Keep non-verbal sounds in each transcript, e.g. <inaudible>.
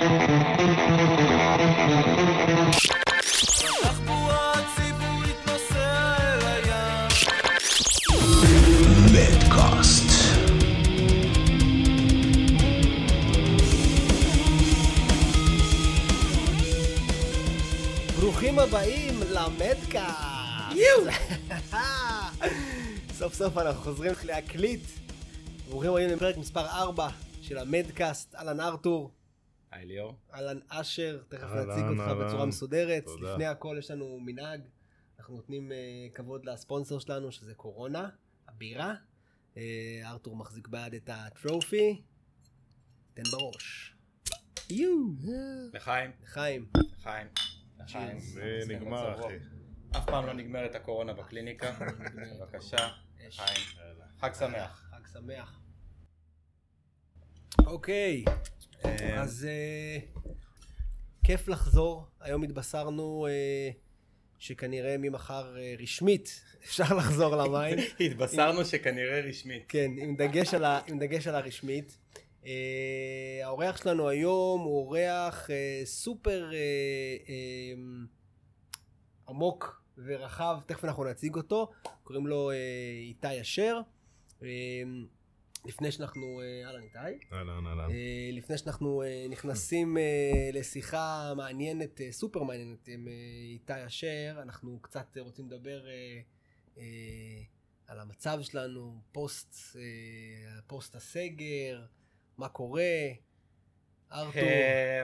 ברוכים הבאים למדקאסט! <laughs> סוף סוף אנחנו חוזרים להקליט. ברוכים הבאים לפרק מספר 4 של המדקאסט. אהלן ארתור, היי ליאור. אהלן אשר, תכף נציג אותך אהלן. בצורה מסודרת. תודה. לפני הכל יש לנו מנהג, אנחנו נותנים אה, כבוד לספונסר שלנו שזה קורונה, הבירה. אה, ארתור מחזיק ביד את הטרופי. תן בראש. יו! לחיים, לחיים. לחיים, לחיים. זה נגמר אחי. אף פעם לא נגמרת הקורונה בקליניקה. <laughs> בבקשה, לחיים. חג שמח. חג שמח. אוקיי, אז אה, כיף לחזור. היום התבשרנו אה, שכנראה ממחר אה, רשמית <laughs> אפשר לחזור למים. <laughs> התבשרנו שכנראה רשמית. כן, עם דגש על, ה, עם דגש על הרשמית. Uh, האורח שלנו היום הוא אורח uh, סופר uh, um, עמוק ורחב, תכף אנחנו נציג אותו, קוראים לו uh, איתי אשר. Uh, לפני שאנחנו, uh, אהלן איתי, אהלן אהלן. uh, לפני שאנחנו uh, נכנסים לשיחה מעניינת, סופר מעניינת עם איתי אשר, אנחנו קצת רוצים לדבר על המצב שלנו, פוסט, אה, פוסט הסגר, מה קורה, ארתור, אה,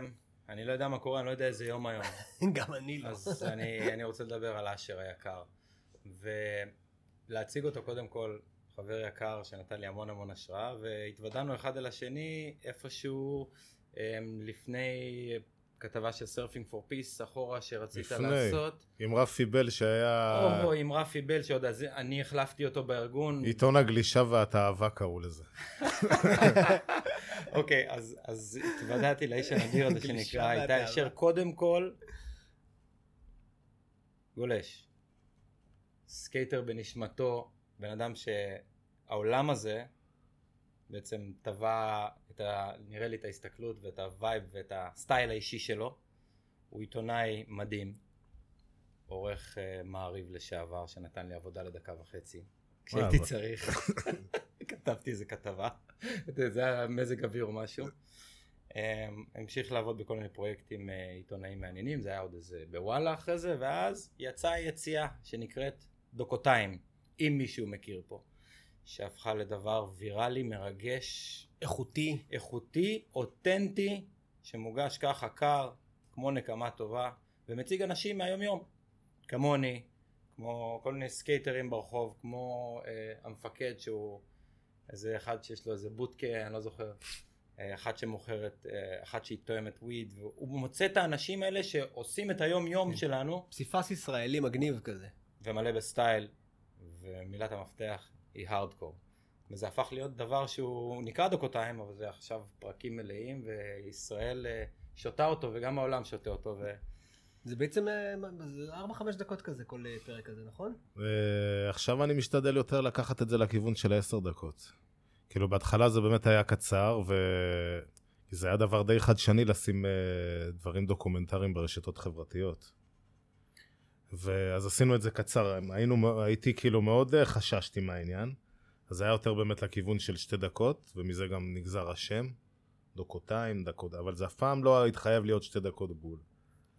אני לא יודע מה קורה, אני לא יודע איזה יום היום. <laughs> גם אני לא. אז אני אני רוצה לדבר על אשר היקר. ולהציג אותו קודם כל, חבר יקר שנתן לי המון המון השראה, והתוודענו אחד אל השני איפשהו אמ, לפני כתבה של Surfing for Peace אחורה שרצית לפני. לעשות. עם רפי בל שהיה או עם רפי בל שעוד אז אני החלפתי אותו בארגון. עיתון הגלישה והתאווה קראו לזה. <laughs> אוקיי, אז, אז התוודעתי לאיש הנדיר הזה שנקרא איתי והתאווה. אשר, קודם כל, גולש. skater בנשמתו, בן אדם שהעולם הזה בעצם טבע את ה... נראה לי את ההסתכלות ואת ה vibe ואת הסטייל האישי שלו. הוא עיתונאי מדהים, עורך אה, מעריב לשעבר שנתן לי עבודה לדקה וחצי. כשהייתי. צריך, <laughs> כתבתי איזה כתבה, <laughs> זה היה מזג אוויר או משהו. Um, המשיך לעבוד בכל מיני פרויקטים uh, עיתונאיים מעניינים, זה היה עוד איזה בוואלה אחרי זה, ואז יצאה יציאה שנקראת דוקותיים, אם מישהו מכיר פה, שהפכה לדבר ויראלי, מרגש, איכותי, איכותי, אותנטי, שמוגש ככה קר, כמו נקמה טובה, ומציג אנשים מהיום יום, כמוני, כמו כל מיני סקייטרים ברחוב, כמו אה, המפקד שהוא איזה אחד שיש לו איזה בוטקה, אני לא זוכר, אה, אחת שמוכרת, אה, אחת שהיא תואמת weed, והוא מוצא את האנשים האלה שעושים את היום יום שלנו, פסיפס ישראלי מגניב כזה. ומלא בסטייל, ומילת המפתח היא הארדקור. וזה הפך להיות דבר שהוא נקרא דוקותיים, אבל זה עכשיו פרקים מלאים, וישראל אה, שותה אותו, וגם העולם שותה אותו, ו... זה בעצם אה, מה- זה 4-5 דקות כזה כל אה, פרק כזה, נכון? ועכשיו אני משתדל יותר לקחת את זה לכיוון של עשר דקות. כאילו בהתחלה זה באמת היה קצר, ו... זה היה דבר די חדשני לשים אה, דברים דוקומנטריים ברשתות חברתיות. ואז עשינו את זה קצר, היינו, הייתי כאילו מאוד אה, חששתי מהעניין, אז זה היה יותר באמת לכיוון של שתי דקות, ומזה גם נגזר השם, דוקותיים, דקות, אבל זה אף פעם לא התחייב להיות שתי דקות בול.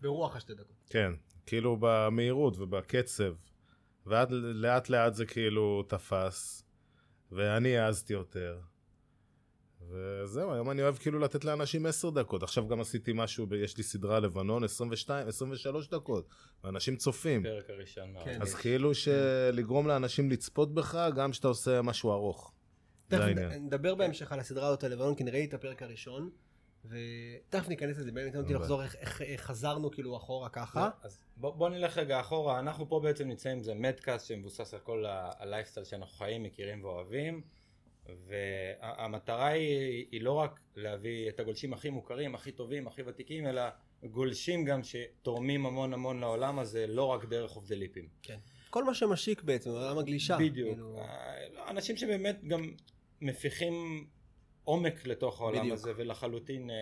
ברוח השתי דקות. כן, כאילו במהירות ובקצב, ועד לאט לאט זה כאילו תפס, ואני העזתי יותר. וזהו, היום אני אוהב כאילו לתת לאנשים 10 דקות. עכשיו גם עשיתי משהו, יש לי סדרה לבנון, 22, 23 דקות, ואנשים צופים. פרק הראשון. כן. אז כאילו שלגרום לאנשים לצפות בך, גם כשאתה עושה משהו ארוך. תכף נדבר בהמשך על הסדרה הזאת הלבנון, כי נראה לי את הפרק הראשון, ותכף ניכנס לזה, באמת נתתי לחזור איך- איך איך חזרנו כאילו אחורה ככה. לא, אז בוא, בוא נלך רגע אחורה, אנחנו פה בעצם נמצאים, זה מדקאסט שמבוסס על כל הלייפסטייל שאנחנו חיים, מכירים ואוהבים, והמטרה היא, היא לא רק להביא את הגולשים הכי מוכרים, הכי טובים, הכי ותיקים, אלא גולשים גם שתורמים המון המון לעולם הזה, לא רק דרך עובדי ליפים. כן. כל מה שמשיק בעצם, עולם הגלישה. בדיוק. כאילו, אה, אנשים שבאמת גם מפיחים עומק לתוך העולם בדיוק. הזה, ולחלוטין אה,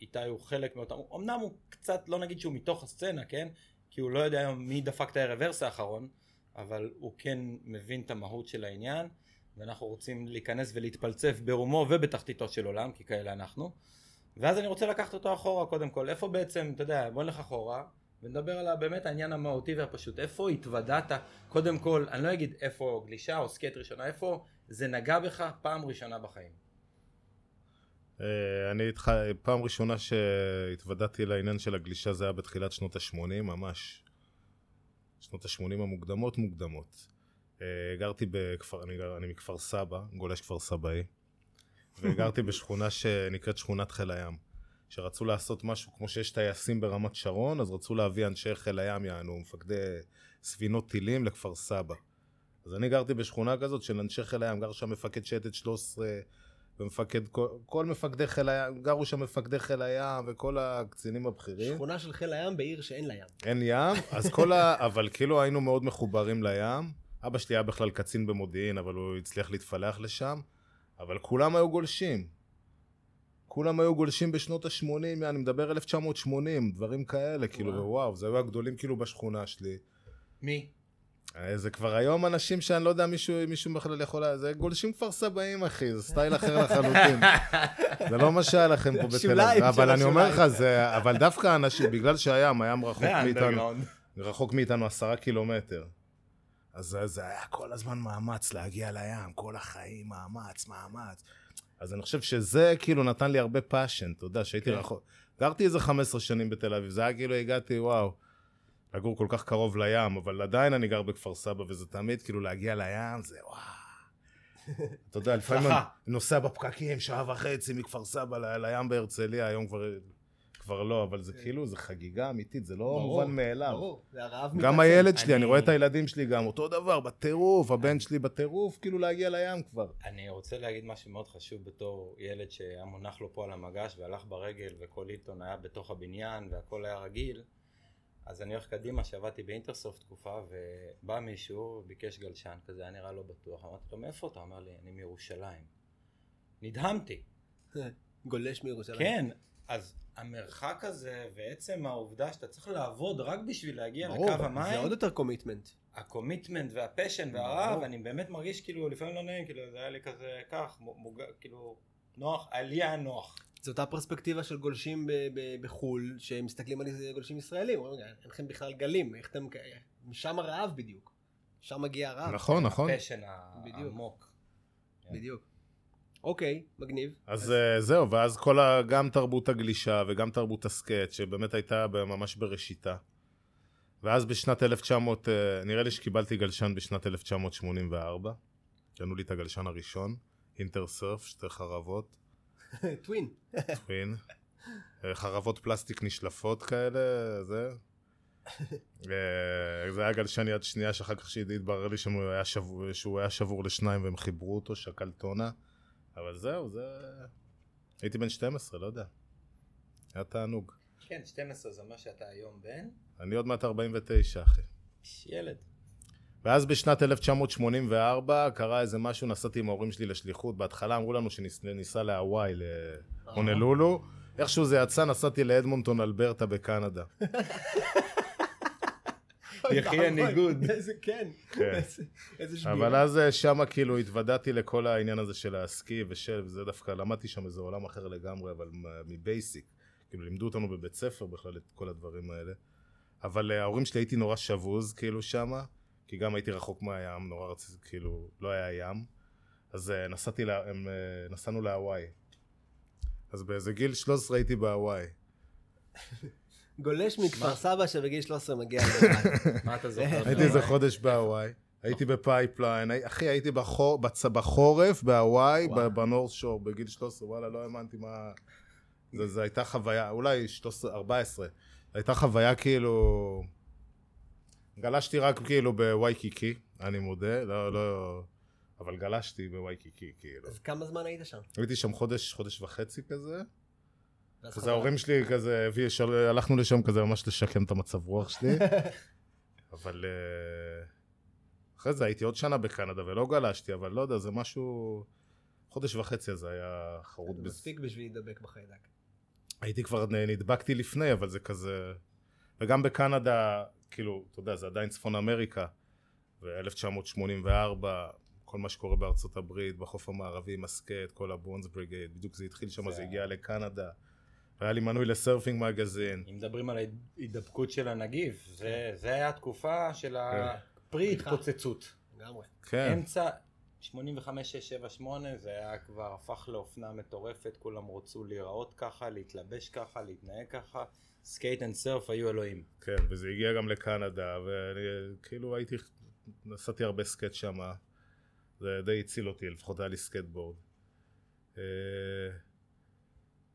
איתי הוא חלק מאותם, אמנם הוא קצת, לא נגיד שהוא מתוך הסצנה, כן? כי הוא לא יודע מי דפק את הרוורס האחרון, אבל הוא כן מבין את המהות של העניין, ואנחנו רוצים להיכנס ולהתפלצף ברומו ובתחתיתו של עולם, כי כאלה אנחנו. ואז אני רוצה לקחת אותו אחורה קודם כל, איפה בעצם, אתה יודע, בוא נלך אחורה, ונדבר על באמת העניין המהותי והפשוט, איפה התוודעת, קודם כל, אני לא אגיד איפה גלישה או skate ראשונה, איפה זה נגע בך פעם ראשונה בחיים. אה, אני איתך, פעם ראשונה שהתוודעתי לעניין של הגלישה זה היה בתחילת שנות ה-80, ממש. שנות ה-80 המוקדמות מוקדמות. אה, גרתי בכפר, אני, גר, אני מכפר סבא, גולש כפר סבאי, וגרתי <laughs> בשכונה שנקראת שכונת חיל הים. שרצו לעשות משהו כמו שיש טייסים ברמת שרון, אז רצו להביא אנשי חיל הים, יענו, מפקדי ספינות טילים לכפר סבא. אז אני גרתי בשכונה כזאת של אנשי חיל הים, גר שם מפקד שייטת 13, ומפקד, כל, כל מפקדי חיל הים, גרו שם מפקדי חיל הים וכל הקצינים הבכירים. שכונה של חיל הים בעיר שאין לה ים. אין ים, אז כל ה... אבל כאילו היינו מאוד מחוברים לים. אבא שלי היה בכלל קצין במודיעין, אבל הוא הצליח להתפלח לשם. אבל כולם היו גולשים. כולם היו גולשים בשנות ה-80, אני מדבר 1980, דברים כאלה, כאילו, וואו. וואו, זה היו הגדולים כאילו בשכונה שלי. מי? אה, זה כבר היום אנשים שאני לא יודע מישהו, מישהו בכלל יכול... זה גולשים כפר סבאים, אחי, זה סטייל אחר לחלוטין. <laughs> זה לא מה שהיה לכם פה בתל אביב. אבל אני אומר. לך, זה... אבל דווקא אנשים, בגלל שהים, הים רחוק מאיתנו. רחוק מאיתנו עשרה קילומטר. אז זה, היה כל הזמן מאמץ להגיע לים, כל החיים מאמץ, מאמץ. אז אני חושב שזה כאילו נתן לי הרבה passion, אתה יודע, שהייתי כן. רחוק. גרתי איזה 15 שנים בתל אביב, זה היה כאילו הגעתי, וואו, לגור כל כך קרוב לים, אבל עדיין אני גר בכפר סבא, וזה תמיד כאילו להגיע לים, זה וואו. <laughs> אתה יודע, לפעמים אני. נוסע בפקקים שעה וחצי מכפר סבא לים בהרצליה, היום כבר, כבר לא, אבל זה כאילו, זה חגיגה אמיתית, זה לא מובן מאליו. ברור, זה הרעב גם. הילד שלי, אני רואה את הילדים שלי גם, אותו דבר, בטירוף, הבן שלי בטירוף, כאילו להגיע לים כבר. אני רוצה להגיד משהו מאוד חשוב בתור ילד שהיה מונח לו פה על המגש והלך ברגל וכל אילטון היה בתוך הבניין והכל היה רגיל אז אני הולך קדימה שעבדתי באינטרסופט תקופה ובא מישהו ביקש גלשן כזה היה נראה לא בטוח אמרתי לו מאיפה אתה? אמר לי אני מירושלים נדהמתי <laughs> גולש מירושלים. כן אז המרחק הזה ועצם העובדה שאתה צריך לעבוד רק בשביל להגיע ברור, לקו זה המים עוד יותר קומיטמנט. ה commitment וה passion והרעב. אני באמת מרגיש כאילו לפעמים לא נעים, כאילו זה היה לי כזה כך, מוג... כאילו נוח, לי היה נוח. זו אותה פרספקטיבה של גולשים ב- ב- בחו"ל, שמסתכלים על איזה גולשים ישראלים, אומרים, "רגע, אין לכם בכלל גלים, איך אתם... כ- משם הרעב בדיוק. שם מגיע הרעב. נכון, נכון. ה passion בדיוק. העמוק. בדיוק. אוקיי, מגניב. אז אה, זהו, ואז כל ה... גם תרבות הגלישה וגם תרבות ה skate, שבאמת הייתה ממש בראשיתה. ואז בשנת 1900, אה, נראה לי שקיבלתי גלשן בשנת 1984. קנו לי את הגלשן הראשון, אינטרסרף, שתי חרבות, <laughs> טווין. טווין. אה, חרבות פלסטיק נשלפות כאלה, זה. <laughs> זה היה גלשן יד שנייה שאחר כך שהתברר לי שהוא היה, שבור, שהוא היה שבור לשניים והם חיברו אותו, שקל טונה. אבל זהו, זה... הייתי בן 12, לא יודע. היה תענוג. כן, 12 זה אומר שאתה היום בן? אני עוד מעט 49, אחי. ילד. ואז בשנת 1984 קרה איזה משהו, נסעתי עם ההורים שלי לשליחות. בהתחלה אמרו לנו שניסע להוואי, להונלולו. איכשהו זה יצא, נסעתי לאדמונטון אלברטה בקנדה. <laughs> <laughs> יחי הניגוד. <laughs> איזה כן. כן. איזה- שבירה. אבל אז אה, שמה כאילו התוודעתי לכל העניין הזה של הסקי ושל, וזה דווקא, למדתי שם איזה עולם אחר לגמרי, אבל מ basic. כאילו לימדו אותנו בבית ספר בכלל את כל הדברים האלה. אבל אה, ההורים שלי הייתי נורא שבוז כאילו שמה, כי גם הייתי רחוק מהים, נורא רציתי, כאילו, לא היה ים. אז אה, נסעתי, לה, הם, נסענו להוואי. אז באיזה גיל 13 הייתי בהוואי. <laughs> גולש מכפר סבא שבגיל 13 מגיע <laughs> להוואי. מה אתה זוכר? <laughs> הייתי? איזה חודש בהוואי. הייתי ב Pipeline, אחי הייתי בחור, בצ... בחורף בהוואי. בנורס שור, בגיל 13, וואלה לא האמנתי מה... זה, זה הייתה חוויה, אולי 13, 14, הייתה חוויה כאילו... גלשתי רק כאילו בווייקיקי, אני מודה, לא, לא... אבל גלשתי בווייקיקי, כאילו. אז כמה זמן היית שם? הייתי שם חודש, חודש וחצי כזה, אז חזרת. ההורים שלי כזה. הלכנו לשם כזה ממש לשקם את המצב רוח שלי. <laughs> אבל אה, אחרי זה הייתי עוד שנה בקנדה ולא גלשתי, אבל לא יודע, זה משהו... חודש וחצי הזה היה חרוט זה. מספיק בשביל להידבק בחיידק. הייתי כבר נדבקתי לפני, אבל זה כזה... וגם בקנדה, כאילו, אתה יודע, זה עדיין צפון אמריקה, ו-1984, כל מה שקורה בארצות הברית, בחוף המערבי, מסקט, כל הבונדס בריגייד, בדיוק זה התחיל שם, זה זה הגיע לקנדה. והיה לי מנוי לסרפינג מגזין. אם מדברים על ההידבקות של הנגיף, זה, זה היה התקופה של כן. ה pre התפוצצות. לגמרי. כן, אמצע 85, 6, 7, 8 זה היה כבר הפך לאופנה מטורפת, כולם רצו להיראות ככה, להתלבש ככה, להתנהג ככה, skate and surf היו אלוהים. כן, וזה הגיע גם לקנדה, וכאילו הייתי, נסעתי הרבה skate שם, זה די הציל אותי, לפחות היה לי סקטבורד.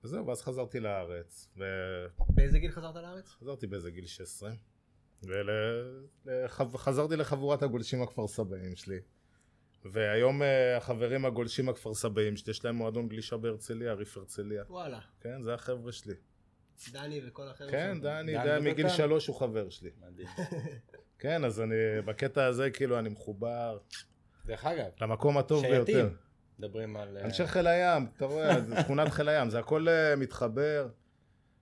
וזהו, ואז חזרתי לארץ, באיזה גיל חזרת לארץ? וחזרתי באיזה גיל 16, וחזרתי לחבורת הגולשים הכפר סבאים שלי. והיום אה, החברים הגולשים הכפר סבאים שלי, יש להם מועדון גלישה בהרצליה, ריף הרצליה. וואלה. כן, זה החבר'ה שלי. דני וכל החבר'ה כן, שם. דני, דן דני מגיל. שלוש הוא חבר שלי. מדהים. כן, אז אני, בקטע הזה, כאילו, אני מחובר דרך אגב, למקום הטוב שייטים. ביותר. מדברים על... אה, אנשי חיל הים, אתה רואה, זה שכונת חיל הים, זה הכל אה, מתחבר.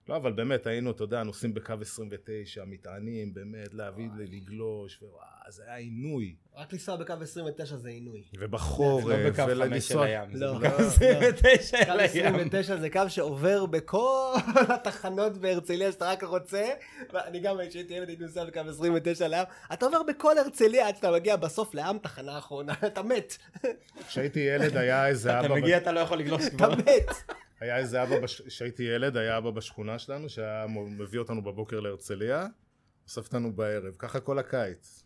לא, אבל באמת, היינו, אתה יודע, נוסעים בקו 29, מטענים, באמת, להביא, לגלוש, ווואו, זה היה עינוי. רק לנסוע בקו 29 זה עינוי. ובחורף, זה לא בקו 5 של ולנסוע- הים, זה לא, בקו לא, 29 קו של הים. 29 זה קו שעובר בכל התחנות בהרצליה שאתה רק רוצה, ואני גם כשהייתי ילד הייתי נוסע בקו 29 לים, אתה עובר בכל הרצליה עד שאתה מגיע בסוף לעם תחנה אחרונה, אתה מת, כשהייתי ילד היה איזה אתה אבא, מגיע, אתה לא יכול לגלוש אתה כבר. מת. היה איזה אבא, בש- כשהייתי ילד, היה אבא בשכונה שלנו, שהיה מביא אותנו בבוקר להרצליה, אוסף אותנו בערב, ככה כל הקיץ.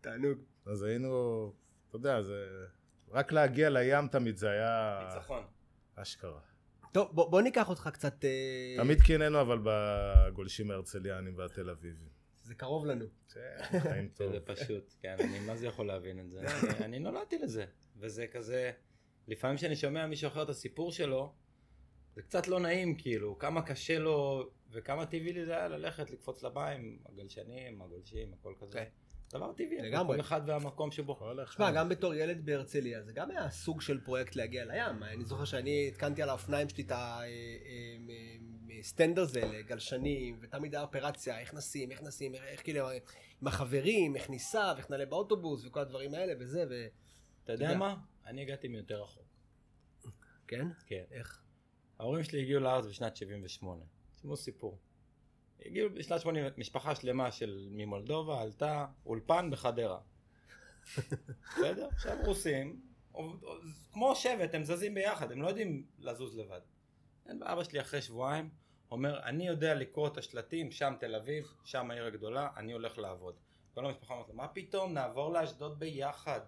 תענוג. אז היינו, אתה יודע, זה... רק להגיע לים תמיד זה היה ניצחון. אשכרה. טוב, בוא בוא ניקח אותך קצת, אה, תמיד קינאנו אבל בגולשים ההרצליאנים והתל אביבים. זה קרוב לנו. כן, חיים <laughs> טוב. זה פשוט, כן, אני מה זה יכול להבין את זה. <laughs> אני- אני נולדתי לזה, וזה כזה, לפעמים כשאני שומע מישהו אחר את הסיפור שלו, זה קצת לא נעים, כאילו, כמה קשה לו, וכמה טבעי לי זה היה ללכת, לקפוץ למים, הגלשנים, הגולשים, הכל כזה. כן. דבר טבעי, לגמרי. כל אחד והמקום שבו. תשמע, גם בתור ילד בהרצליה, זה גם היה סוג של פרויקט להגיע לים. אני זוכר שאני התקנתי על האופניים שלי את הסטנד הזה לגלשנים, ותמיד היה אופרציה, איך נשים, איך נשים, איך- כאילו, עם החברים, איך ניסע, ואיך נעלה באוטובוס, וכל הדברים האלה, וזה, ו... אתה יודע. מה? אני הגעתי מיותר רחוק. כן? כן. איך? ההורים שלי הגיעו לארץ בשנת 78. תשמעו סיפור. הגיעו בשנת 80, משפחה שלמה של ממולדובה עלתה אולפן בחדרה. בסדר? עכשיו רוסים, כמו שבט, הם זזים ביחד, הם לא יודעים לזוז לבד. אבא שלי אחרי שבועיים אומר, אני יודע לקרוא את השלטים, שם תל אביב, שם העיר הגדולה, אני הולך לעבוד. כל המשפחה אומרת לו, מה פתאום, נעבור לאשדוד ביחד,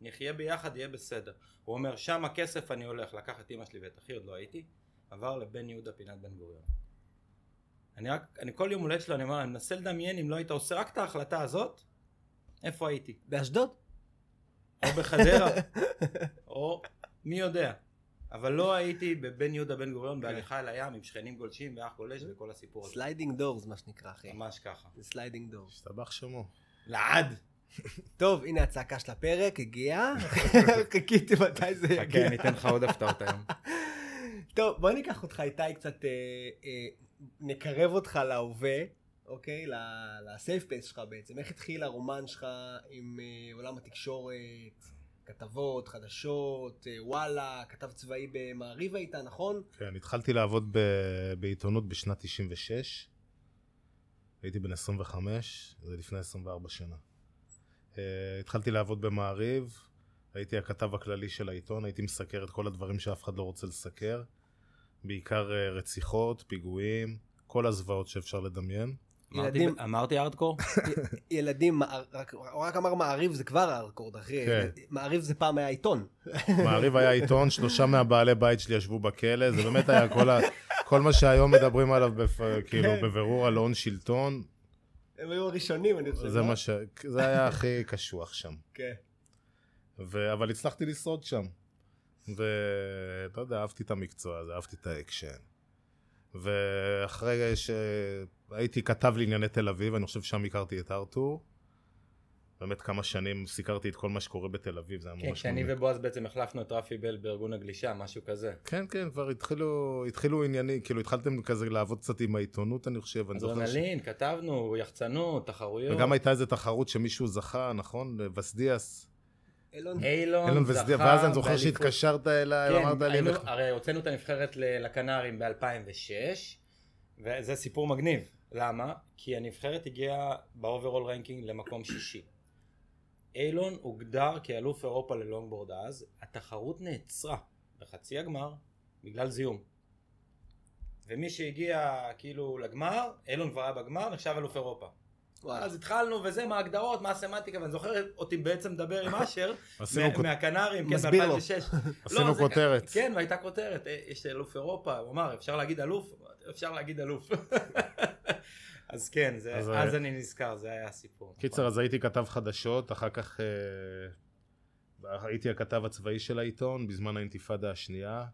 נחיה ביחד, יהיה בסדר. הוא אומר, שם הכסף אני הולך, לקח את אמא שלי ואת אחי, עוד לא הייתי, עבר לבן יהודה פינת בן גוריון. אני רק, אני כל יום הולדת שלו, אני אומר, אני מנסה לדמיין אם לא היית עושה רק את ההחלטה הזאת, איפה הייתי? באשדוד? או בחדרה, או מי יודע. אבל לא הייתי בבן יהודה בן גוריון בהליכה אל הים עם שכנים גולשים ואח גולש וכל הסיפור הזה. sliding doors, מה שנקרא, אחי. ממש ככה. זה sliding doors. השתבח שמו. לעד! טוב, הנה הצעקה של הפרק, הגיעה. <laughs> חיכיתי מתי זה חכה, יגיע. אני אתן לך עוד הפתעות היום. <laughs> טוב, בוא ניקח אותך איתי קצת, אה, אה, נקרב אותך להווה, אוקיי? לסייף פייס שלך בעצם. איך התחיל הרומן שלך עם אה, עולם התקשורת, כתבות, חדשות, אה, וואלה, כתב צבאי במעריב היית, נכון? כן, התחלתי לעבוד ב- בעיתונות בשנת 96. הייתי בן 25, זה לפני 24 שנה. Uh, התחלתי לעבוד במעריב, הייתי הכתב הכללי של העיתון, הייתי מסקר את כל הדברים שאף אחד לא רוצה לסקר. בעיקר uh, רציחות, פיגועים, כל הזוועות שאפשר לדמיין. ילדים- אמרתי ארדקור? <laughs> ילדים, רק, הוא רק אמר מעריב זה כבר הארקורד, אחי. כן. מעריב זה פעם היה עיתון. <laughs> מעריב היה עיתון, שלושה מהבעלי בית שלי ישבו בכלא, זה באמת היה כל, ה... כל מה שהיום מדברים עליו, בפ... כאילו, כן. בבירור על הון שלטון, הם היו הראשונים, אני חושב. זה לא? מה ש... זה היה הכי קשוח שם. כן. ו... אבל הצלחתי לשרוד שם. ואתה יודע, אהבתי את המקצוע הזה, אהבתי את האקשן. ואחרי שהייתי כתב לענייני תל אביב, אני חושב שם הכרתי את ארתור. באמת כמה שנים סיקרתי את כל מה שקורה בתל אביב, זה היה כן, ממש... כשאני מעמיק. ובועז בעצם החלפנו את רפי בל בארגון הגלישה, משהו כזה. כן, כן, כבר התחילו, התחילו עניינים, כאילו התחלתם כזה לעבוד קצת עם העיתונות, אני חושב, אני זוכר ש... אדרנלין, כתבנו, יחצנות, תחרויות. וגם הייתה איזו תחרות שמישהו זכה, נכון? וסדיאס. אילון, אילון אילון וסדיאס, ואז אני זוכר באליפות. שהתקשרת אליי, כן, אמרת לי... היינו, הרי הוצאנו את הנבחרת לקנריים ב-2006, וזה סיפור מגניב. למה? כי הנבחרת הגיעה ב overall ranking למקום שישי. אילון הוגדר כאלוף אירופה ללונגבורד אז, התחרות נעצרה בחצי הגמר בגלל זיהום. ומי שהגיע כאילו לגמר, אילון כבר היה בגמר, נחשב אלוף אירופה. אז התחלנו וזה, מה ההגדרות, מה הסמנטיקה, ואני זוכר אותי בעצם מדבר עם אשר, <laughs> עשינו מהקנרים, כן, מסביר לו. ב-2006. <laughs> עשינו לא, זה כותרת. כן, והייתה כותרת, אה, יש אלוף אירופה, הוא אמר, אפשר להגיד אלוף? אפשר להגיד אלוף. <laughs> אז כן, אז, אה, אני נזכר, זה היה הסיפור. קיצר, אז הייתי כתב חדשות, אחר כך אה, הייתי הכתב הצבאי של העיתון בזמן האינתיפאדה השנייה,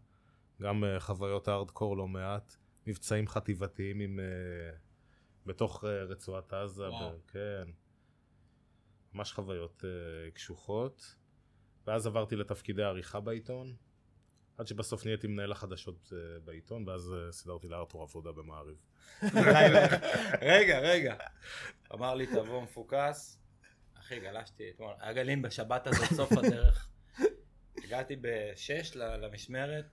גם חוויות הארדקור לא מעט, מבצעים חטיבתיים עם... בתוך אה, רצועת עזה, וואו. ב- כן. ממש חוויות אה, קשוחות. ואז עברתי לתפקידי עריכה בעיתון, עד שבסוף נהייתי מנהל החדשות אה, בעיתון, ואז סידרתי לארתור עבודה במעריב. <laughs> רגע, רגע. אמר לי, תבוא מפוקס. אחי, גלשתי אתמול. היה גלים בשבת הזאת, סוף הדרך. <laughs> הגעתי בשש למשמרת,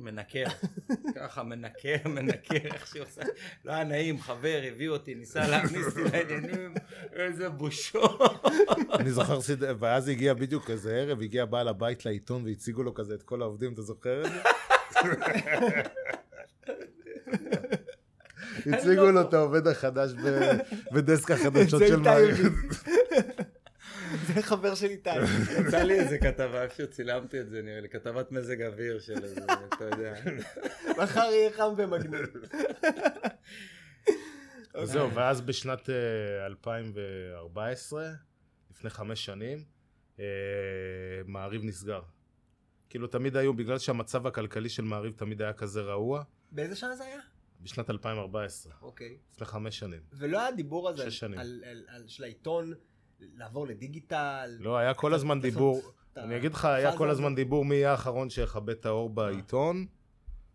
מנקר. <laughs> ככה מנקר, מנקר, איך שהוא עושה. לא היה נעים, חבר הביא אותי, ניסה להכניס אותי לעניינים, איזה בושות. אני זוכר. ואז הגיע בדיוק איזה ערב, הגיע בעל הבית לעיתון והציגו לו כזה את כל העובדים, אתה זוכר את זה? הציגו לו את העובד החדש בדסק החדשות של. הבין. זה חבר של איתי. יצא לי איזה כתבה, איפה צילמתי את זה, נראה לי, כתבת מזג אוויר של איזה, אתה יודע. מחר יהיה חם ומגניב. אז זהו, ואז בשנת אה, 2014, לפני חמש שנים, אה, מעריב נסגר. כאילו תמיד היו, בגלל שהמצב הכלכלי של מעריב תמיד היה כזה רעוע, באיזה שנה זה היה? בשנת 2014, אוקיי. לפני חמש שנים. ולא היה דיבור על זה, שש שנים. על- על- על- של העיתון, לעבור לדיגיטל. לא, היה כל הזמן דיבור, אני אגיד לך, היה כל. הזמן דיבור מי יהיה האחרון שיכבה את האור בעיתון,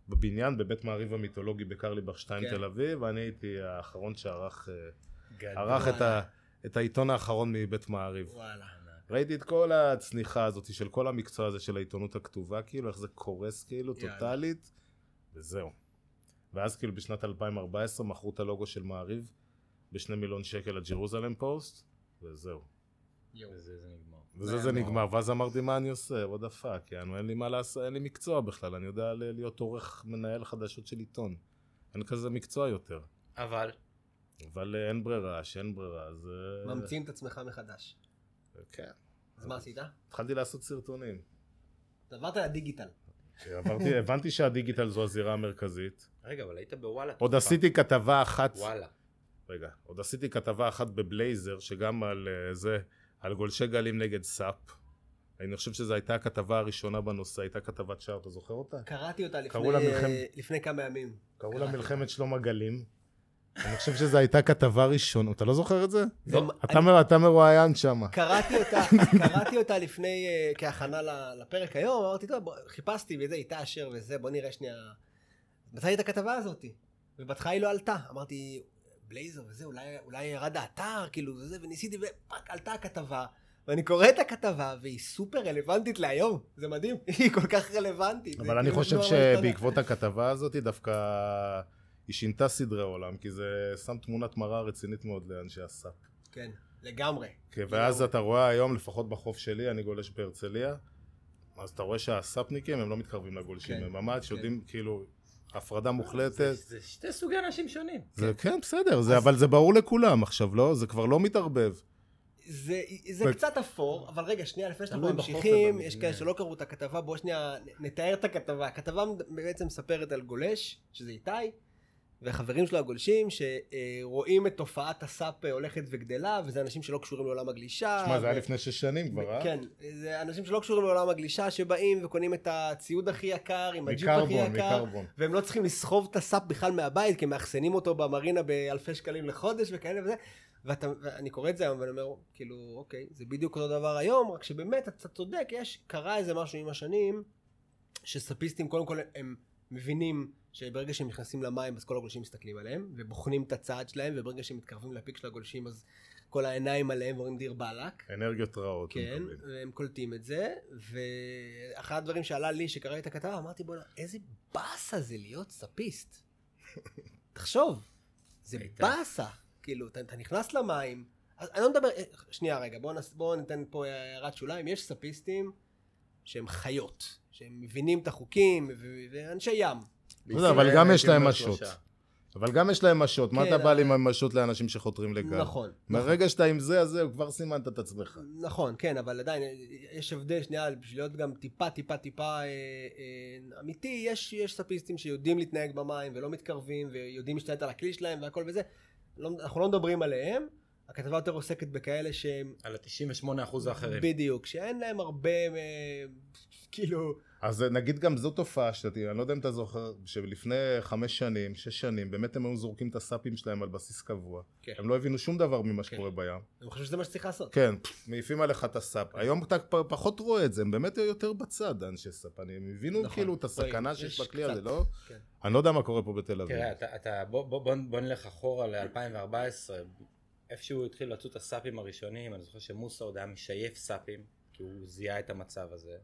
בבניין, בבית מעריב המיתולוגי בקרליבך 2 כן. תל אביב, ואני הייתי האחרון שערך אה. ערך את ה- את העיתון האחרון מבית מעריב. וואלה. ראיתי את כל הצניחה הזאת של כל המקצוע הזה של העיתונות הכתובה, כאילו איך זה קורס כאילו. טוטאלית, וזהו. ואז כאילו בשנת 2014 מכרו את הלוגו של מעריב בשני מיליון שקל לג'רוזלם פוסט, וזהו. וזה זה נגמר. וזה זה נגמר, ואז אמרתי מה אני עושה, what the fuck, יענו, אין לי מה לעשות, אין לי מקצוע בכלל, אני יודע להיות עורך מנהל חדשות של עיתון. אין כזה מקצוע יותר. אבל, אבל אה, אין ברירה, שאין ברירה, אז... אה, ממציאים את עצמך מחדש. כן. אז מה עשית? התחלתי לעשות סרטונים. עברת לדיגיטל. עברתי, הבנתי שהדיגיטל זו הזירה המרכזית. רגע, אבל היית בוואלה. עוד. עשיתי כתבה אחת, וואלה. רגע, עוד עשיתי כתבה אחת בבלייזר, שגם על אה, זה, על גולשי גלים נגד סאפ. אני חושב שזו הייתה הכתבה הראשונה בנושא, הייתה כתבת שער, אתה זוכר אותה? קראתי אותה לפני- קראו לה מלחמת- לפני כמה ימים. קראו לה מלחמת שלום הגלים. אני חושב שזו הייתה כתבה ראשונה, אתה לא זוכר את זה? זה- אתה מרואיין שם. קראתי אותה, <laughs> קראתי אותה לפני, אה, כהכנה לפרק היום, אמרתי, טוב, חיפשתי וזה, איתה אשר וזה, בוא נראה שנייה. מצאתי את הכתבה הזאת, ובהתחלה היא לא עלתה. אמרתי, בלייזר וזה, אולי, אולי ירד האתר, כאילו, וזה, וניסיתי, ופאק, עלתה הכתבה. ואני קורא את הכתבה, והיא סופר רלוונטית להיום. זה מדהים, <laughs> היא כל כך רלוונטית. אבל אני כאילו חושב. שבעקבות הכתבה הזאת דווקא היא שינתה סדרי עולם, כי זה שם תמונת מראה רצינית מאוד לאנשי הסאפ. כן, לגמרי. כן, ואז אתה רואה היום, לפחות בחוף שלי, אני גולש בהרצליה, אז אתה רואה שהסאפניקים הם לא מתקרבים לגולשים, כן, הם ממש כן. יודעים, כאילו, הפרדה זה מוחלטת. זה שתי סוגי אנשים שונים. זה כן, בסדר, זה- אבל זה ברור לכולם עכשיו, לא? זה כבר לא מתערבב. זה, זה ו- קצת אפור, אבל רגע, שנייה, לפני שאנחנו ממשיכים. יש כאלה שלא קראו את הכתבה, בואו שנייה נתאר את הכתבה. הכתבה בעצם מספרת על גולש, שזה איתי, וחברים שלו הגולשים שרואים את תופעת הסאפ הולכת וגדלה, וזה אנשים שלא קשורים לעולם הגלישה. שמע, זה היה לפני שש שנים כבר, אה? כן, זה אנשים שלא קשורים לעולם הגלישה שבאים וקונים את הציוד הכי יקר, עם הג'יפ הכי יקר, מקרבון. והם לא צריכים לסחוב את הסאפ בכלל מהבית, כי הם מאחסנים אותו במרינה באלפי שקלים לחודש וכאלה וזה. ואתה, ואני קורא את זה היום ואני אומר, כאילו, אוקיי, זה בדיוק אותו דבר היום, רק שבאמת, אתה צודק, יש, קרה איזה משהו עם השנים, שסאפיסטים, קודם כל, הם מבינים שברגע שהם נכנסים למים, אז כל הגולשים מסתכלים עליהם, ובוחנים את הצעד שלהם, וברגע שהם מתקרבים לפיק של הגולשים, אז כל העיניים עליהם ואומרים דיר באלק. אנרגיות רעות. כן. והם קולטים את זה, ואחד הדברים שעלה לי שקראתי את הכתבה, אמרתי בוא'נה, איזה באסה זה להיות סאפיסט. <laughs> תחשוב, זה. באסה. כאילו, אתה, אתה נכנס למים, אז אני לא מדבר, אה, שנייה רגע, בואו בוא ניתן פה הערת שוליים, יש סאפיסטים שהם חיות, שהם מבינים את החוקים, ואנשי ים. לא אבל גם יש להם משות. אבל גם יש להם משות, מה כן, אתה בא לי אבל- עם המשות לאנשים שחותרים לגל? נכון. מהרגע שאתה עם זה, אז זהו, כבר סימנת את עצמך. נכון, כן, אבל עדיין יש הבדל, שנייה, בשביל להיות גם טיפה, טיפה, טיפה אה, אה, אמיתי, יש, יש סאפיסטים שיודעים להתנהג במים ולא מתקרבים ויודעים להשתלט על הכלי שלהם והכל וזה. לא, אנחנו לא מדברים עליהם, הכתבה יותר עוסקת בכאלה שהם, על ה-98% האחרים. בדיוק, שאין להם הרבה, אה, כאילו, אז נגיד גם זו תופעה שתתי, אני לא יודע אם אתה זוכר, שלפני חמש שנים, שש שנים, באמת הם היו זורקים את הסאפים שלהם על בסיס קבוע. כן. הם לא הבינו שום דבר ממה כן. שקורה בים. אני חושב שזה מה שצריך לעשות. כן, מעיפים עליך את הסאפ. היום אתה פחות רואה את זה, הם באמת יותר בצד, אנשי סאפ. הם הבינו נכון. כאילו את הסכנה שיש יש בכלי הזה. לא? כן. אני לא יודע מה קורה פה בתל אביב. תראה, אתה, אתה, בוא, בוא, בוא, בוא נלך אחורה ל-2014, איפשהו התחילו לצאת הסאפים הראשונים, אני זוכר שמוסה עוד היה משייף סאפים, כי הוא זיהה את המצב הזה,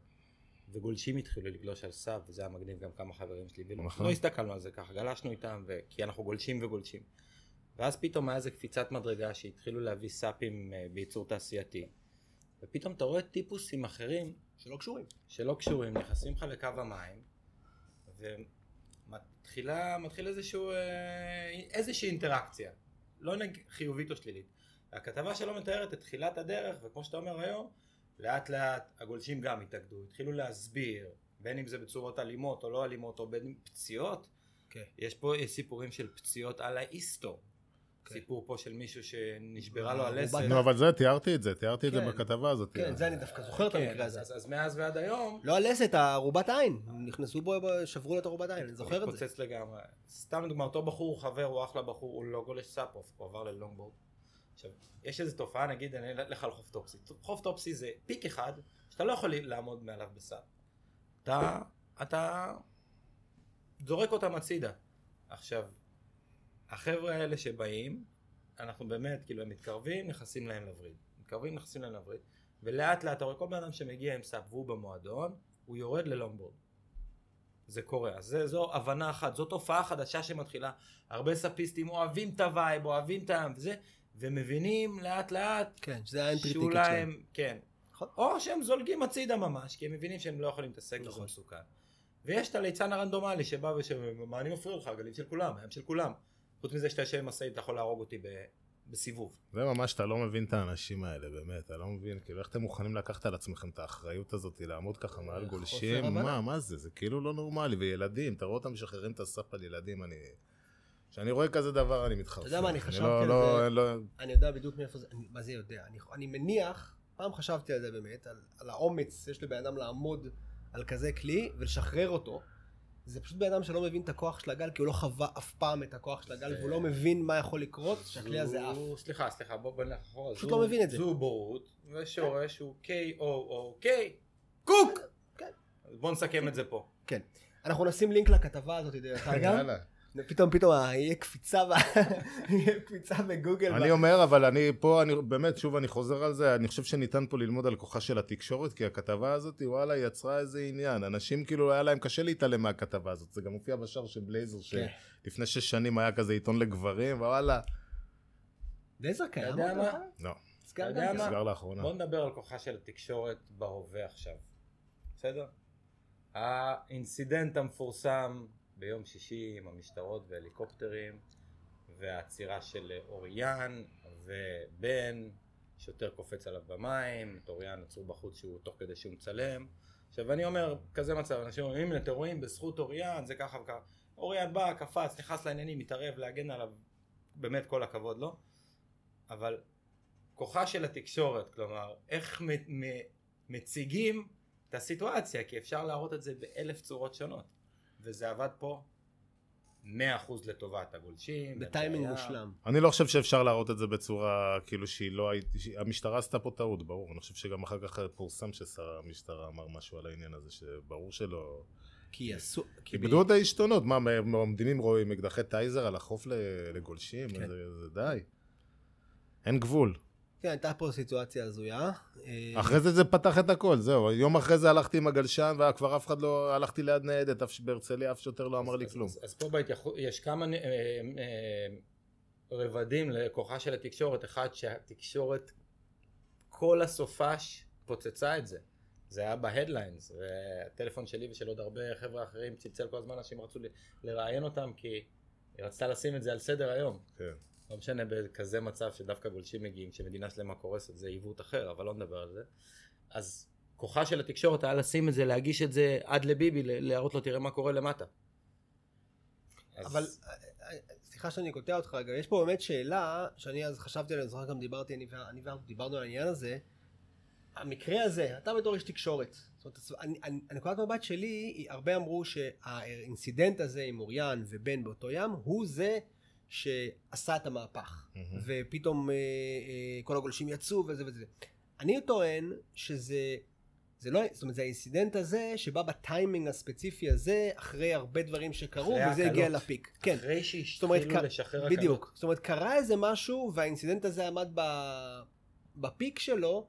וגולשים התחילו לגלוש על סאפ, וזה היה מגניב גם כמה חברים שלי, ולא נכון. לא הסתכלנו על זה ככה, גלשנו איתם, ו... כי אנחנו גולשים וגולשים. ואז פתאום היה איזה קפיצת מדרגה שהתחילו להביא סאפים אה, בייצור תעשייתי, ופתאום אתה רואה טיפוסים אחרים שלא קשורים. שלא קשורים, נכנסים לך לקו המים, ומתחילה מתחיל איזשהו, אה, איזושהי אינטראקציה, לא נג... חיובית או שלילית. הכתבה שלו מתארת את תחילת הדרך, וכמו שאתה אומר היום, לאט לאט הגולשים גם התאגדו, התחילו להסביר, בין אם זה בצורות אלימות או לא אלימות, או בין אם פציעות, כן. יש פה יש סיפורים של פציעות על האיסטו. כן. סיפור פה של מישהו שנשברה לו הלסת. נו, אבל זה, תיארתי את זה, תיארתי את זה כן. בכתבה הזאת. כן, זה אני דווקא זוכר את המקרה אז, הזה. אז, אז מאז ועד היום, לא הלסת, הרובת עין. נכנסו בו, שברו לו את הרובת עין, אני זוכר את זה. התפוצץ לגמרי. סתם לדוגמה, אותו בחור, חבר, הוא אחלה בחור, הוא לא גולש סאפוף, הוא עבר ללונגבורד. עכשיו, יש איזו תופעה, נגיד, אני אלך על חוף טופסי. חוף טופסי זה פיק אחד, שאתה לא יכול לעמוד מעליו בסאפ. אתה, אתה זורק אותם הצידה. עכשיו, החבר'ה האלה שבאים, אנחנו באמת, כאילו, הם מתקרבים, נכנסים להם לווריד. מתקרבים, נכנסים להם לווריד. ולאט לאט, אתה רואה כל בן אדם שמגיע עם סאפ והוא במועדון, הוא יורד ללונגבורד. זה קורה. אז זה, זו הבנה אחת, זו תופעה חדשה שמתחילה. הרבה סאפיסטים אוהבים את ה vibe, אוהבים את העם וזה, ומבינים לאט לאט כן, שזה האנטרי טיקט שאולי שלהם. הם, כן. נכון. או שהם זולגים הצידה ממש, כי הם מבינים שהם לא יכולים להתעסק בזה נכון. מסוכן. ויש את הליצן הרנדומלי שבא ושאומר, מה אני מפריע לך, הגליל של כולם, הים של כולם. חוץ מזה שאתה יושב עם משאית, אתה יכול להרוג אותי ב- בסיבוב. זה ממש, אתה לא מבין את האנשים האלה, באמת, אתה לא מבין, כאילו, איך אתם מוכנים לקחת על עצמכם את האחריות הזאת, לעמוד ככה מעל גולשים. מה, מה זה, זה כאילו לא נורמלי, וילדים, אתה רואה אותם משחררים את הסאפ על ילדים, אני... כשאני רואה כזה דבר, אני מתחרפן. יודע מה, אני חשבתי לא- על לא- זה. לא- אני יודע בדיוק מאיפה זה, מה זה יודע, אני, אני מניח, פעם חשבתי על זה באמת, על, על האומץ שיש לבן אדם לעמוד על כזה כלי ולשחרר אותו. זה פשוט בן אדם שלא מבין את הכוח של הגל, כי הוא לא חווה אף פעם את הכוח של הגל, זה- והוא לא מבין מה יכול לקרות כשהכלי הזה עף. סליחה, סליחה, בוא נלך אחורה. פשוט זו- לא מבין את זה. זו בורות, ושורש הוא K-O-O-K, קוק! כן. בוא נסכם את זה פה. כן. אנחנו נשים לינק לכתבה הזאת דרך אגב. פתאום פתאום אה, יהיה קפיצה, ב- <laughs> יהיה קפיצה בגוגל. אני אומר, אבל אני פה, אני באמת, שוב אני חוזר על זה, אני חושב שניתן פה ללמוד על כוחה של התקשורת, כי הכתבה הזאת, וואלה, יצרה איזה עניין. אנשים כאילו, היה להם קשה להתעלם מהכתבה הזאת. זה גם מופיע בשער של בלייזר, כן. שלפני שש שנים היה כזה עיתון לגברים, ווואלה, לייזר קיים? אתה יודע מה? לא, נסגר גם. נסגר לאחרונה. בוא נדבר על כוחה של התקשורת בהווה עכשיו, בסדר? האינסידנט המפורסם ביום שישי עם המשטרות והליקופטרים והעצירה של אוריאן ובן, שוטר קופץ עליו במים, את אוריאן עצרו בחוץ שהוא תוך כדי שהוא מצלם. עכשיו אני אומר, כזה מצב, אנשים אומרים, הנה אתם רואים, בזכות אוריאן זה ככה וככה. אוריאן בא, קפץ, נכנס לעניינים, מתערב, להגן עליו, באמת כל הכבוד לו, אבל כוחה של התקשורת, כלומר, איך מ- מ- מציגים את הסיטואציה, כי אפשר להראות את זה באלף צורות שונות, וזה עבד פה 100% לטובת הגולשים. בטיימינג מושלם. אני לא חושב שאפשר להראות את זה בצורה כאילו שהיא לא הייתה, המשטרה עשתה פה טעות, ברור. אני חושב שגם אחר כך פורסם ששר המשטרה אמר משהו על העניין הזה, שברור שלא... כי עשו... כי איבדו את העשתונות, מה, עם רואים אקדחי טייזר על החוף לגולשים? כן. זה, זה די. אין גבול. כן, הייתה פה סיטואציה הזויה. אה, אחרי זה זה פתח את הכל, זהו. יום אחרי זה הלכתי עם הגלשן, וכבר אף אחד לא... הלכתי ליד ניידת, אף בהרצליה אף שוטר לא אמר לי אז- כלום. אז, פה יש כמה אה, אה, רבדים לכוחה של התקשורת. אחד, שהתקשורת, כל הסופש פוצצה את זה. זה היה בהדליינס, והטלפון שלי ושל עוד הרבה חבר'ה אחרים צלצל כל הזמן, אנשים רצו ל- לראיין אותם, כי היא רצתה לשים את זה על סדר היום. כן. לא משנה בכזה מצב שדווקא גולשים מגיעים, שמדינה שלמה קורסת, זה עיוות אחר, אבל לא נדבר על זה. אז כוחה של התקשורת היה לשים את זה, להגיש את זה עד לביבי, להראות לו תראה מה קורה למטה. אז- אבל, סליחה שאני קוטע אותך רגע, יש פה באמת שאלה, שאני אז חשבתי עליה, זוכר גם דיברתי, אני ואנחנו דיברנו על העניין הזה. המקרה הזה, אתה בתור איש תקשורת, זאת אומרת, הנקודת מבט שלי, הרבה אמרו שה incident הזה עם אוריאן ובן באותו ים, הוא זה שעשה את המהפך. מהמם. ופתאום אה, אה, כל הגולשים יצאו וזה וזה. אני טוען שזה, זה לא, זאת אומרת, זה ה incident הזה שבא בטיימינג הספציפי הזה, אחרי הרבה דברים שקרו, וזה הגיע ההקלות. לפיק. כן. אחרי ק- לשחרר בדיוק. זאת אומרת, קרה איזה משהו, וה incident הזה עמד ב... בפיק שלו,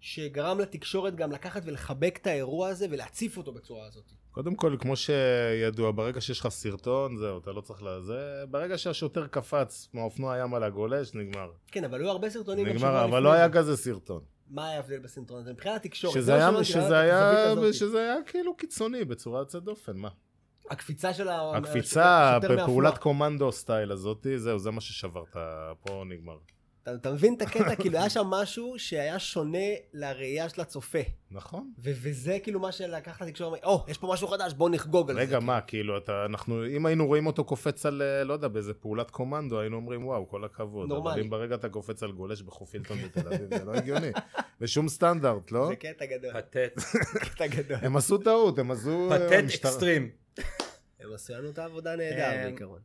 שגרם לתקשורת גם לקחת ולחבק את האירוע הזה ולהציף אותו בצורה הזאת. קודם כל, כמו שידוע, ברגע שיש לך סרטון, זהו, אתה לא צריך לזה. ברגע שהשוטר קפץ מהאופנוע ים על הגולש, נגמר. כן, אבל היו הרבה סרטונים נגמר, אבל לא זה. היה כזה סרטון. מה היה ההבדל בסרטון הזה? מבחינת התקשורת. שזה זה היה, שזה היה. שזה היה כאילו קיצוני בצורה יוצאת דופן, מה? הקפיצה של ה... הקפיצה, מהאופנוע. קומנדו סטייל הזאתי, זהו, זה מה ששבר את ה... פה נגמר. אתה, אתה מבין את הקטע? כאילו היה שם משהו שהיה שונה לראייה של הצופה. נכון. ו- וזה כאילו מה שלקח לתקשורת, או, יש פה משהו חדש, בוא נחגוג על זה. רגע, מה, כאילו, אתה, אנחנו, אם היינו רואים אותו קופץ על, אה, לא יודע, באיזה פעולת קומנדו, היינו אומרים, וואו, כל הכבוד. נורמלי. אבל אם ברגע אתה קופץ על גולש בחופילטון בתל אביב, זה לא הגיוני. <laughs> בשום סטנדרט, לא? זה קטע גדול. פתט, <laughs> קטע גדול. הם עשו טעות, הם עשו... אה, פתט אקסטרים. הם עשו לנו את העבודה נהדר אה, בעיקרון.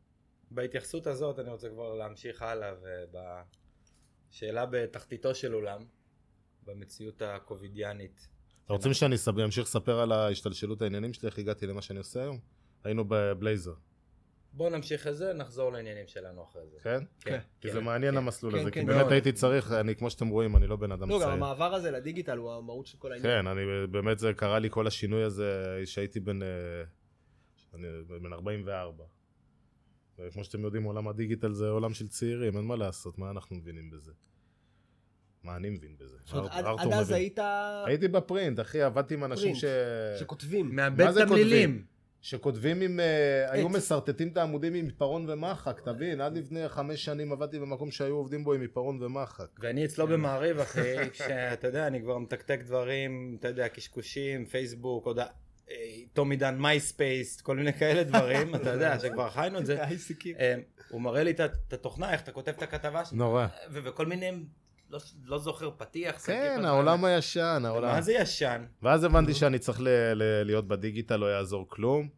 בהתייחסות הזאת אני רוצה כבר להמשיך הלאה ובשאלה בתחתיתו של עולם, במציאות הקובידיאנית. אתה רוצים שאני אמשיך לספר על ההשתלשלות העניינים שלי, איך הגעתי למה שאני עושה היום? היינו בבלייזר, בואו נמשיך את זה, נחזור לעניינים שלנו אחרי זה. כן? כן. כי זה מעניין כן. המסלול כן, הזה, כן, כי. באמת הייתי צריך, אני, כמו שאתם רואים, אני לא בן אדם לא, גם צעיר. המעבר הזה לדיגיטל הוא המהות של כל העניין. כן, אני באמת זה קרה לי כל השינוי הזה שהייתי בן, אה, אני בן 44. וכמו שאתם יודעים עולם הדיגיטל זה עולם של צעירים, אין מה לעשות, מה אנחנו מבינים בזה? מה אני מבין בזה? עד- אז. היית... הייתי בפרינט, אחי, עבדתי עם אנשים. ש... שכותבים. מאבד מה זה תמלילים. שכותבים עם... אה, היו עט. משרטטים את העמודים עם עיפרון ומחק, תבין? עד לפני חמש שנים עבדתי במקום שהיו עובדים בו עם עיפרון ומחק. ואני אצלו במעריב אחי, <laughs> כשאתה יודע, אני כבר מתקתק דברים, אתה יודע, קשקושים, פייסבוק, עוד תום עידן מייספייס, כל מיני כאלה דברים, אתה יודע, <laughs> שכבר חיינו את זה. אה, הוא מראה לי את התוכנה, איך אתה כותב את הכתבה שלך, נורא. וכל מיני, לא- לא זוכר, פתיח, כן, העולם הישן, העולם... מה זה ישן? ואז הבנתי שאני צריך ל- ל- להיות בדיגיטל, לא יעזור כלום.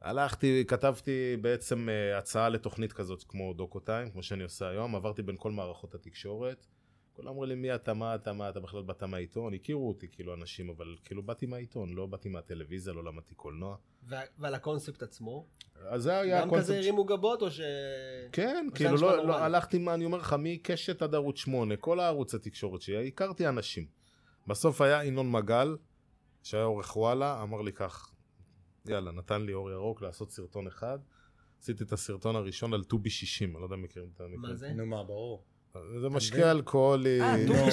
הלכתי, כתבתי בעצם אה, הצעה לתוכנית כזאת כמו דוקו טיים, כמו שאני עושה היום, עברתי בין כל מערכות התקשורת. כולם אמרו לי מי אתה, מה אתה, מה אתה, בכלל באת מהעיתון, הכירו אותי כאילו אנשים, אבל כאילו באתי מהעיתון, לא באתי מהטלוויזיה, לא למדתי קולנוע. ו- ועל הקונספט עצמו. אז זה היה גם כזה הקונספט. הרימו גבות או ש... כן, או כאילו לא, לא? הלכתי, מה אני אומר לך, מקשת עד ערוץ 8, כל הערוץ התקשורת שלי, הכרתי אנשים. בסוף היה ינון מגל, שהיה עורך וואלה, אמר לי כך, יאללה, נתן לי אור ירוק לעשות סרטון אחד. עשיתי את הסרטון הראשון על טובי 60, אני לא יודע אם מכירים את המקרה. מה זה? נו מה, ברור. זה משקה אלכוהולי. אה, טובי נוראי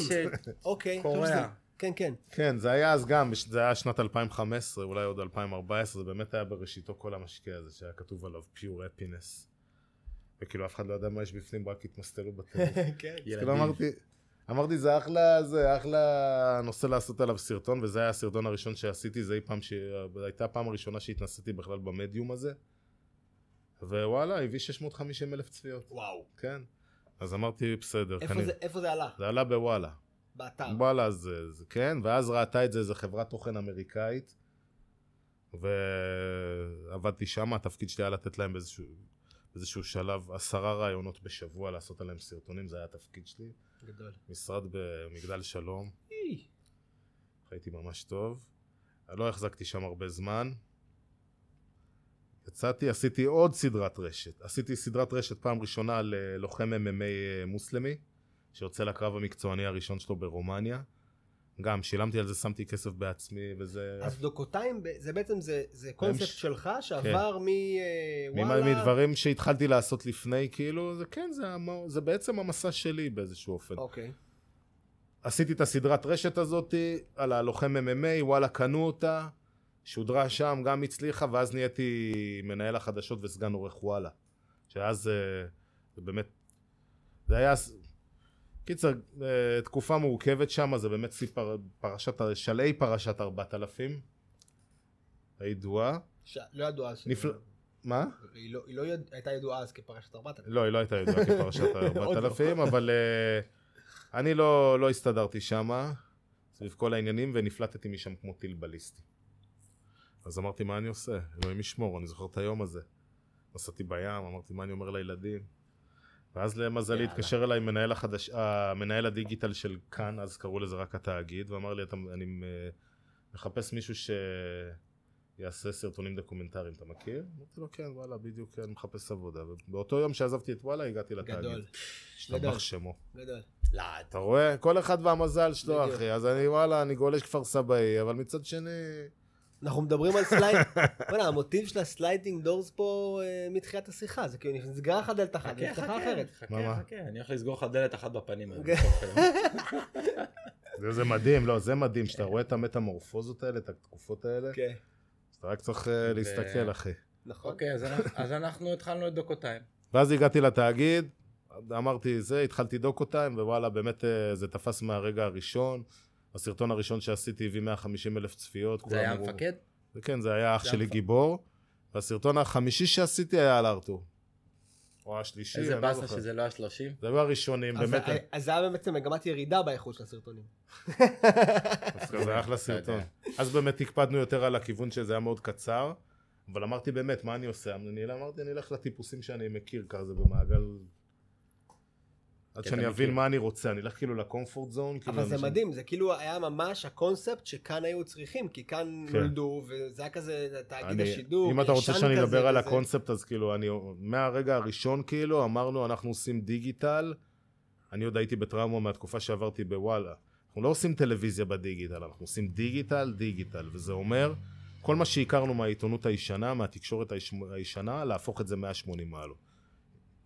60. ש- אוקיי. שזה- כן, כן. כן, זה היה אז גם, זה היה שנת 2015, אולי עוד 2014, זה באמת היה בראשיתו כל המשקה הזה, שהיה כתוב עליו pure happiness. וכאילו אף אחד לא ידע מה יש בפנים, רק התמסטלו בטלפון. <laughs> כן. אז כאילו אמרתי, אמרתי, זה אחלה, זה אחלה נושא לעשות עליו סרטון, וזה היה הסרטון הראשון שעשיתי, זה פעם, ש... הייתה הפעם הראשונה שהתנסיתי בכלל במדיום הזה. ווואלה, הביא 650 אלף צפיות, וואו. כן. אז אמרתי, בסדר, איפה כנראה- זה- איפה זה עלה? זה עלה בוואלה. באתר. וואלה, זה, זה כן, ואז ראתה את זה איזה חברת תוכן אמריקאית, ועבדתי שם, התפקיד שלי היה לתת להם באיזשהו, באיזשהו שלב עשרה רעיונות בשבוע לעשות עליהם סרטונים, זה היה התפקיד שלי. גדול. משרד במגדל שלום, אי. הייתי ממש טוב. לא החזקתי שם הרבה זמן. יצאתי, עשיתי עוד סדרת רשת. עשיתי סדרת רשת פעם ראשונה ללוחם MMA מוסלמי, שיוצא לקרב המקצועני הראשון שלו ברומניה. גם שילמתי על זה, שמתי כסף בעצמי, וזה... אז דוקותיים, זה בעצם, זה- זה קונספט ש- שלך שעבר ממ- מוואלה. מדברים שהתחלתי לעשות לפני, כאילו, זה כן, זה, המ- זה בעצם המסע שלי באיזשהו אופן. אוקיי. עשיתי את הסדרת רשת הזאתי על הלוחם MMA, וואלה קנו אותה, שודרה שם, גם הצליחה, ואז נהייתי מנהל החדשות וסגן עורך וואלה. שאז אה, זה באמת, זה היה, קיצר, אה, תקופה מורכבת שם, זה באמת סיפר, פרשת, שלהי פרשת 4000, הידועה. ש- לא ידוע אז. נפלא, מה? היא לא- היא לא יד- הייתה ידועה אז כפרשת 4000. לא, היא לא הייתה ידועה כפרשת <laughs> עוד לא. ה-4000, אבל אה, אני לא, לא הסתדרתי שם, סביב כל העניינים, ונפלטתי משם כמו טיל בליסטי. אז אמרתי, מה אני עושה? אלוהים ישמור, אני זוכר את היום הזה. נסעתי בים, אמרתי, מה אני אומר לילדים? ואז למזלי. התקשר אליי מנהל, החדש, אה, מנהל הדיגיטל של כאן, אז קראו לזה רק התאגיד, ואמר לי, "אתה- אני אה, מחפש מישהו שיעשה סרטונים דוקומנטריים, אתה מכיר? אמרתי לו, כן, וואלה, בדיוק, אני מחפש עבודה. ובאותו יום שעזבתי את וואלה, הגעתי לתאגיד. גדול. השתבח גדול. שמו. גדול. לעד. אתה רואה? כל אחד והמזל שלו. אחי. אז אני, וואלה, אני גולש כפר סבאי, אבל מצד שני... אנחנו מדברים על slide, <laughs> בוא'נה, המוטיב של ה sliding doors פה אה, מתחילת השיחה, זה כאילו נסגרה לך דלת אחת, חכה, נפתחה חכה, אחרת. מה? חכה, חכה, אני הולך לסגור לך דלת אחת בפנים. היום, אוקיי. <laughs> זה, זה מדהים, לא, זה מדהים, שאתה רואה את המטמורפוזות האלה, את התקופות האלה, כן, אתה רק צריך אה, להסתכל, אחי. נכון. אוקיי, אז אנחנו- אז אנחנו התחלנו את דוקותיים. ואז הגעתי לתאגיד, אמרתי זה, התחלתי דוקו טיים, ווואלה, באמת אה, זה תפס מהרגע הראשון. הסרטון הראשון שעשיתי הביא 150 אלף צפיות. זה היה המפקד? זה כן, זה היה אח זה שלי גיבור. והסרטון החמישי שעשיתי היה על ארתור. או השלישי, איזה לא באסה. שזה לא השלושים. זה היו הראשונים, אז באמת. זה- אז זה היה בעצם מגמת ירידה באיכות של הסרטונים. זה היה אחלה סרטון. אז באמת הקפדנו יותר על הכיוון שזה היה מאוד קצר, אבל אמרתי באמת, מה אני עושה? אני אמרתי, אני אלך לטיפוסים שאני מכיר, כזה במעגל... עד שאני אבין. מה אני רוצה, אני אלך כאילו לקומפורט זון. כאילו, אבל זה מדהים, זה כאילו היה ממש הקונספט שכאן היו צריכים, כי כאן כן. נולדו, וזה היה כזה תאגיד אני- השידור, אם אתה רוצה שאני אדבר על. הקונספט, אז כאילו, אני, מהרגע הראשון כאילו, אמרנו, אנחנו עושים דיגיטל. אני עוד הייתי בטראומה מהתקופה שעברתי בוואלה. אנחנו לא עושים טלוויזיה בדיגיטל, אנחנו עושים דיגיטל, דיגיטל, וזה אומר, כל מה שהכרנו מהעיתונות הישנה, מהתקשורת היש- הישנה, להפוך את זה 180 מעלות.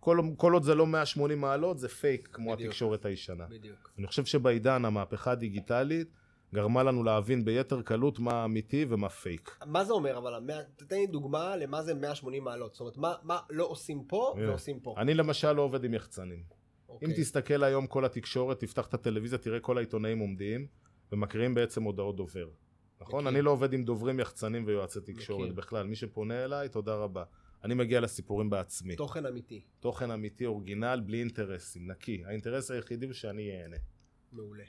כל, כל עוד זה לא 180 מעלות, זה פייק כמו בדיוק. התקשורת הישנה. בדיוק. אני חושב שבעידן המהפכה הדיגיטלית, גרמה לנו להבין ביתר קלות מה אמיתי ומה פייק. מה זה אומר אבל, המאה- תתן לי דוגמה למה זה 180 מעלות, זאת אומרת, מה- מה לא עושים פה אה. ועושים פה. אני למשל לא עובד עם יחצנים. אוקיי. אם תסתכל היום כל התקשורת, תפתח את הטלוויזיה, תראה כל העיתונאים עומדים ומקריאים בעצם הודעות דובר. נכון? מכיר. אני לא עובד עם דוברים, יחצנים ויועצי תקשורת מכיר. בכלל. מי שפונה אליי, תודה רבה. אני מגיע לסיפורים בעצמי. תוכן אמיתי, תוכן אמיתי, אורגינל, בלי אינטרסים, נקי. האינטרס היחידי הוא שאני אהנה. מעולה.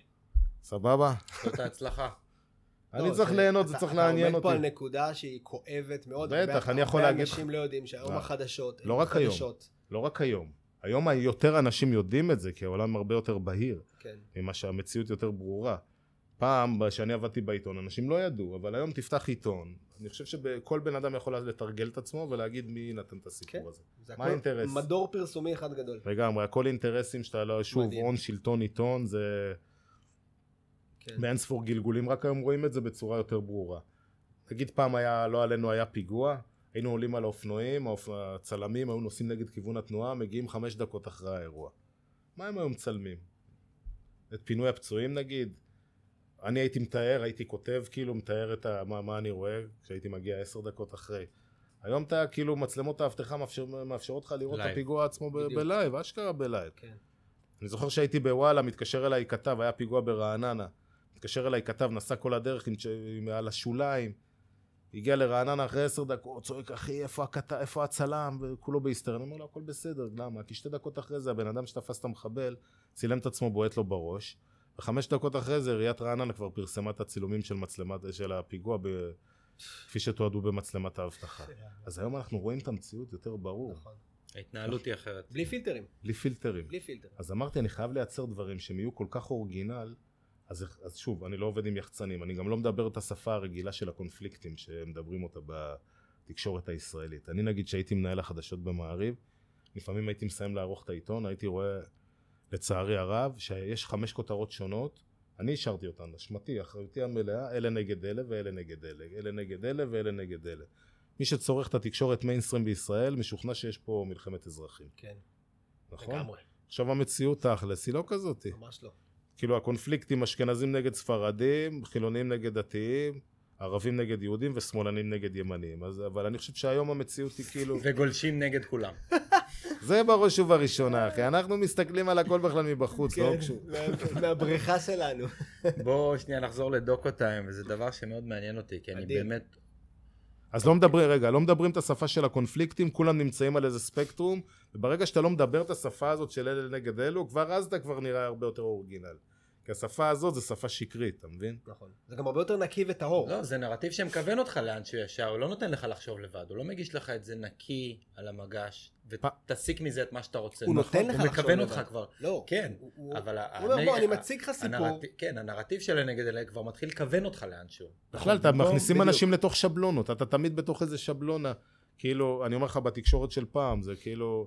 סבבה? זאת ההצלחה. <laughs> אני לא, צריך ליהנות, זה אתה- צריך אתה לעניין עומד פה על אותי. נקודה שהיא כואבת מאוד. בטח, הרבה- אני יכול הרבה להגיד לך- אנשים לא יודעים שהיום לא. החדשות, לא רק היום. לא רק היום. היום יותר אנשים יודעים את זה, כי העולם הרבה יותר בהיר. כן. ממה שהמציאות יותר ברורה. פעם, כשאני עבדתי בעיתון, אנשים לא ידעו, אבל היום תפתח עיתון. אני חושב שכל בן אדם יכול לתרגל את עצמו ולהגיד מי נתן את כן. הסיפור הזה. זה מה הכל האינטרס? מדור פרסומי אחד גדול. לגמרי, הכל אינטרסים שאתה לא, שוב, מדהים. הון, שלטון, עיתון, זה כן. באין ספור גלגולים, רק היום רואים את זה בצורה יותר ברורה. נגיד פעם היה, לא עלינו היה פיגוע, היינו עולים על האופנועים, האופ- הצלמים היו נוסעים נגד כיוון התנועה, מגיעים חמש דקות אחרי האירוע. מה הם היו מצלמים? את פינוי הפצועים נגיד? אני הייתי מתאר, הייתי כותב, כאילו מתאר את ה, מה, מה אני רואה כשהייתי מגיע עשר דקות אחרי. היום אתה כאילו מצלמות האבטחה מאפשר, מאפשרות לך לראות את. הפיגוע עצמו. בלייב, אשכרה בלייב. כן. אני זוכר שהייתי בוואלה, מתקשר אליי כתב, היה פיגוע ברעננה. מתקשר אליי כתב, נסע כל הדרך עם, עם, על השוליים. הגיע לרעננה אחרי עשר דקות, צועק, אחי, איפה הכתב, איפה הצלם? וכולו בהיסטריה. אני אומר לו, הכל בסדר, למה? כי שתי דקות אחרי זה, הבן אדם שתפס את המחבל, צילם את עצמו, בועט לו בראש. וחמש דקות אחרי זה, עיריית רעננה כבר פרסמה את הצילומים של מצלמת, של הפיגוע, ב... כפי שתועדו במצלמת האבטחה. אז היום אנחנו רואים את המציאות יותר ברור, נכון. ההתנהלות היא אחרת. בלי פילטרים, בלי פילטרים. בלי פילטרים. אז אמרתי, אני חייב לייצר דברים שהם יהיו כל כך אורגינל, אז, אז שוב, אני לא עובד עם יחצנים, אני גם לא מדבר את השפה הרגילה של הקונפליקטים שמדברים אותה בתקשורת הישראלית. אני נגיד שהייתי מנהל החדשות במעריב, לפעמים הייתי מסיים לערוך את העיתון, הייתי רואה, לצערי הרב, שיש חמש כותרות שונות, אני אישרתי אותן, אשמתי, אחריותי המלאה, אלה נגד אלה ואלה נגד אלה, אלה נגד אלה ואלה נגד אלה. מי שצורך את התקשורת מיינסטרים בישראל, משוכנע שיש פה מלחמת אזרחים, כן, נכון? לגמרי, עכשיו המציאות תכלס היא לא כזאת. ממש לא. כאילו הקונפליקטים אשכנזים נגד ספרדים, חילונים נגד דתיים, ערבים נגד יהודים ושמאלנים נגד ימנים. אז, אבל אני חושב שהיום המציאות היא כאילו, <laughs> וגולשים נגד כולם. זה בראש ובראשונה, אחי. אנחנו מסתכלים על הכל בכלל מבחוץ, לא כן, קשור. מה- מהבריכה שלנו. <laughs> בואו שנייה נחזור לדוקו טיים, וזה דבר שמאוד מעניין אותי, כי אני. באמת... אז לא מדברים, רגע, לא מדברים את השפה של הקונפליקטים, כולם נמצאים על איזה ספקטרום, וברגע שאתה לא מדבר את השפה הזאת של אלה נגד אלו, כבר אז אתה כבר נראה הרבה יותר אורגינל. כי השפה הזאת זה שפה שקרית, אתה מבין? נכון. זה גם הרבה יותר נקי וטהור. לא, זה נרטיב שמכוון אותך לאן שהוא ישר, הוא לא נותן לך לחשוב לבד, הוא לא מגיש לך את זה נקי על המגש, ותסיק מזה את מה שאתה רוצה. הוא נותן לך הוא לחשוב מכוון לבד. אותך כבר. לא. כן, הוא- הוא- אבל... הוא אומר, בוא, אני מציג לך סיפור. כן, הנרטיב של נגד אלה כבר מתחיל לכוון אותך לאנשהו. בכלל, אתה במקום- מכניסים. אנשים לתוך שבלונות, אתה תמיד בתוך איזה שבלונה. כאילו, אני אומר לך, בתקשורת של פעם, זה כאילו...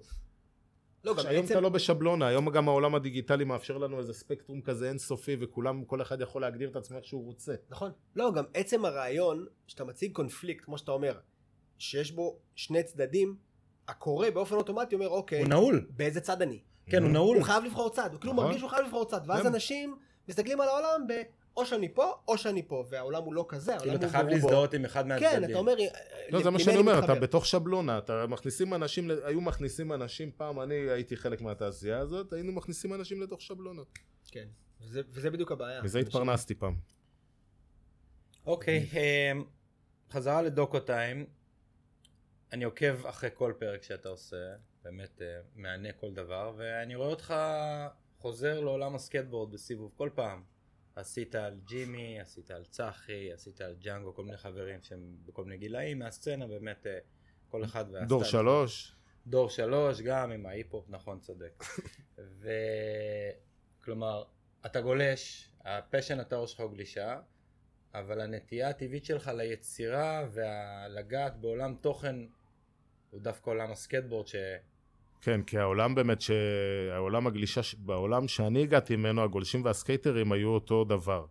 לא, גם היום עצם... אתה לא בשבלונה, היום גם העולם הדיגיטלי מאפשר לנו איזה ספקטרום כזה אינסופי, וכולם, כל אחד יכול להגדיר את עצמו איך שהוא רוצה. נכון. לא, גם עצם הרעיון שאתה מציג קונפליקט, כמו שאתה אומר, שיש בו שני צדדים, הקורא באופן אוטומטי אומר, אוקיי, הוא נעול. באיזה צד אני? כן, הוא נעול. הוא חייב לבחור צד, הוא כאילו נכון. מרגיש שהוא חייב לבחור צד, ואז. אנשים מסתכלים על העולם ב... או שאני פה, או שאני פה, והעולם הוא לא כזה, כאילו העולם אתה הוא חייב ברובו. להזדהות עם אחד מהצדדים. כן, אתה אומר... לא, זה מה שאני אומר, אתה? בתוך שבלונה, אתה מכניסים אנשים, היו מכניסים אנשים, פעם אני הייתי חלק מהתעשייה הזאת, היינו מכניסים אנשים לתוך שבלונות. כן, וזה- וזה בדיוק הבעיה. מזה התפרנסתי פעם. אוקיי, אמ, חזרה לדוקו טיים. אני עוקב אחרי כל פרק שאתה עושה, באמת אה, מענה כל דבר, ואני רואה אותך חוזר לעולם הסקטבורד בסיבוב כל פעם. עשית על ג'ימי, עשית על צחי, עשית על ג'אנגו, כל מיני חברים שהם בכל מיני גילאים מהסצנה, באמת אה, כל אחד וה sliding door שלו. שלוש, דור שלוש, גם עם ההיפ-הופ, נכון, צודק. <laughs> וכלומר, אתה גולש, ה passion הטהור שלך הוא גלישה, אבל הנטייה הטבעית שלך ליצירה ולגעת בעולם תוכן הוא דווקא עולם הסקטבורד ש... כן, כי העולם באמת, העולם הגלישה, בעולם שאני הגעתי ממנו, הגולשים והסקייטרים היו אותו דבר.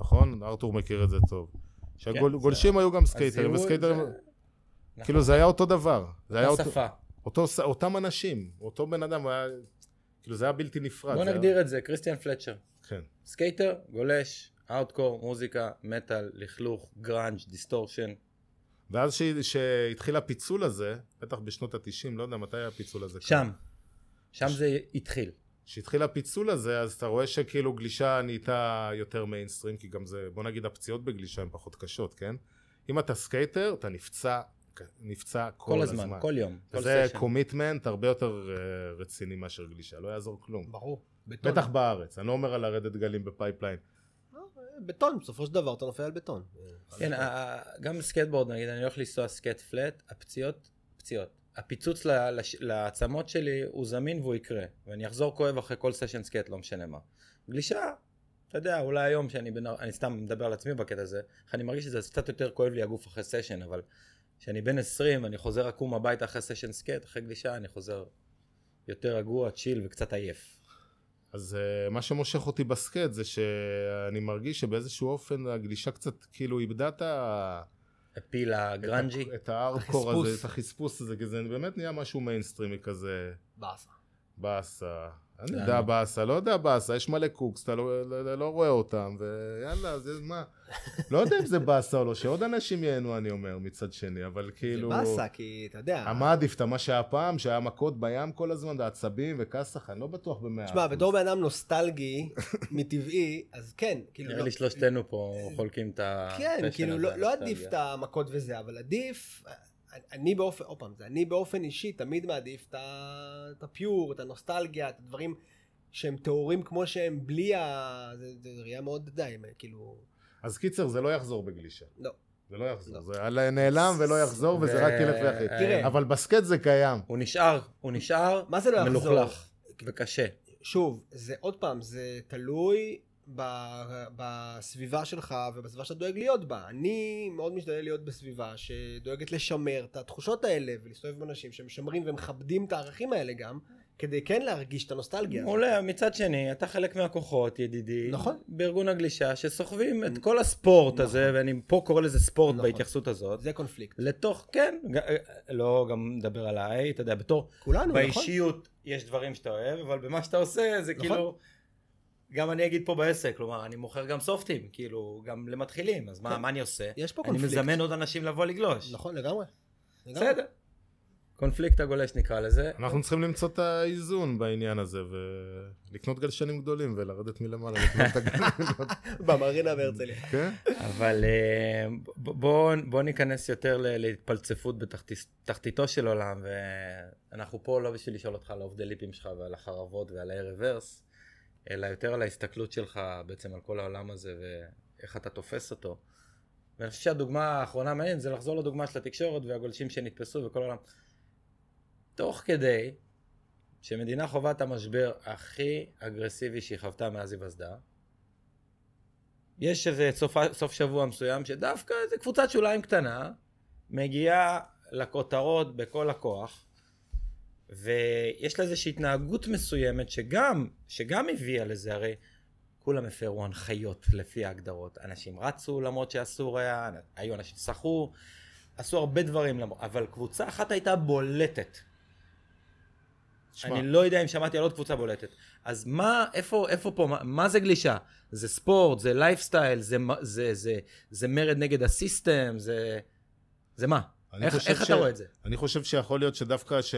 נכון? ארתור מכיר את זה טוב. שהגולשים היו גם סקייטרים, וסקייטרים, זה- נכון, כאילו זה היה אותו דבר. זה היה אותו. אותו, אותם אנשים, אותו בן אדם, היה, כאילו זה היה בלתי נפרד. בוא נגדיר את זה, קריסטיאן פלטשר. כן. סקייטר, גולש, הארדקור, מוזיקה, מטאל, לכלוך, גראנג', distortion. ואז ש- שהתחיל הפיצול הזה, בטח בשנות התשעים, לא יודע מתי היה הפיצול הזה. שם. שם זה התחיל. כשהתחיל הפיצול הזה, אז אתה רואה שכאילו גלישה נהייתה יותר מיינסטרים, כי גם זה, בוא נגיד הפציעות בגלישה הן פחות קשות, כן? אם אתה סקייטר, אתה נפצע, נפצע כל, כל הזמן, כל יום, כל סשן. commitment הרבה יותר אה, רציני מאשר גלישה, לא יעזור כלום. ברור. בטון. בטח בארץ, אני לא אומר על לרדת גלים בפייפליין. בטון, בסופו של דבר אתה נופל על בטון. כן, גם סקטבורד, נגיד, אני הולך לנסוע skate flat, הפציעות, פציעות. הפיצוץ לעצמות שלי הוא זמין והוא יקרה, ואני אחזור כואב אחרי כל סשן skate, לא משנה מה. גלישה, אתה יודע, אולי היום שאני בן... אני סתם מדבר על עצמי בקטע הזה, אני מרגיש שזה קצת יותר כואב לי הגוף אחרי סשן, אבל כשאני בן 20, אני חוזר עקום הביתה אחרי סשן skate, אחרי גלישה אני חוזר יותר רגוע, chill וקצת עייף. אז אה, מה שמושך אותי ב skate זה שאני מרגיש שבאיזשהו אופן הגלישה קצת כאילו איבדה את ה... ה feel הגראנג'י. את הארדקור החספוס. הזה, את החספוס הזה, כי זה באמת נהיה משהו מיינסטרימי כזה. באסה. באסה. אני? יודע באסה, לא יודע באסה, יש מלא קוקס, אתה לא, לא, לא רואה אותם, ויאללה, אז מה? לא יודע אם זה באסה או לא, שעוד אנשים ייהנו, אני אומר, מצד שני, אבל זה כאילו... באסה, כי אתה יודע... מה עדיף, מה שהיה פעם, שהיה מכות בים כל הזמן, ועצבים וכסח, אני לא בטוח במאה תשמע, בתור בן אדם נוסטלגי, <laughs> מטבעי, אז כן, כאילו... נראה לא- לי שלושתנו פה חולקים את ה... כן, כאילו, לא, לא. עדיף את המכות וזה, אבל עדיף, אני באופן, עוד פעם, זה אני באופן אישי תמיד מעדיף את הפיור, את הנוסטלגיה, את הדברים שהם טהורים כמו שהם, בלי ה... זה, זה ראייה מאוד די, כאילו, אז קיצר, זה לא יחזור בגלישה. לא. זה לא יחזור, לא. זה נעלם ולא יחזור, וזה ו- רק ילך ויחיד. תראה. אבל בסקט זה קיים. הוא נשאר, הוא נשאר מה זה לא יחזור? מלוכלך וקשה. שוב, זה עוד פעם, זה תלוי ב- בסביבה שלך ובסביבה שאתה דואג להיות בה. אני מאוד משתדל להיות בסביבה שדואגת לשמר את התחושות האלה ולהסתובב עם אנשים שמשמרים ומכבדים את הערכים האלה גם, כדי כן להרגיש את הנוסטלגיה. מעולה, מצד שני, אתה חלק מהכוחות, ידידי, נכון. בארגון הגלישה, שסוחבים את כל הספורט הזה, ואני פה קורא לזה ספורט נכון. בהתייחסות הזאת, זה קונפליקט. לתוך, כן, ג- לא גם מדבר עליי, אתה יודע, בתור כולנו, נכון? באישיות יש דברים שאתה אוהב, אבל במה שאתה עושה זה נכון. כאילו, גם אני אגיד פה בעסק, כלומר, אני מוכר גם סופטים, כאילו, גם למתחילים, אז מה כן. מה אני עושה? יש פה אני קונפליקט. מזמן עוד אנשים לבוא לגלוש. נכון, לגמרי. בסדר. קונפליקט הגולש נקרא לזה. אנחנו צריכים למצוא את האיזון בעניין הזה, ולקנות גלשנים גדולים ולרדת מלמעלה לקנות את הגלשנים. <laughs> במרינה בהרצליה. כן? אבל אה, ב- בוא, בוא ניכנס יותר ל- להתפלצפות בתחתיתו של עולם, ואנחנו פה לא בשביל לשאול אותך על העובדי ליפים שלך ועל החרבות ועל ה-reverse, אלא יותר על ההסתכלות שלך בעצם על כל העולם הזה ואיך אתה תופס אותו. ואני חושב שהדוגמה האחרונה מעניינת זה לחזור לדוגמה של התקשורת והגולשים שנתפסו וכל העולם. תוך כדי שמדינה חווה את המשבר הכי אגרסיבי שהיא חוותה מאז היווסדה, יש איזה סוף, סוף שבוע מסוים שדווקא איזה קבוצת שוליים קטנה מגיעה לכותרות בכל הכוח ויש לה איזושהי התנהגות מסוימת שגם, שגם הביאה לזה, הרי כולם הפרו הנחיות לפי ההגדרות. אנשים רצו למרות שאסור היה, היו אנשים שחו, עשו הרבה דברים, אבל קבוצה אחת הייתה בולטת. תשמע, אני לא יודע אם שמעתי על עוד קבוצה בולטת. אז מה, איפה, איפה פה, מה, מה זה גלישה? זה ספורט, זה לייפסטייל, זה, זה, זה, זה מרד נגד ה system, זה, זה מה? איך, איך ש- אתה רואה את זה? אני חושב שיכול להיות שדווקא ש...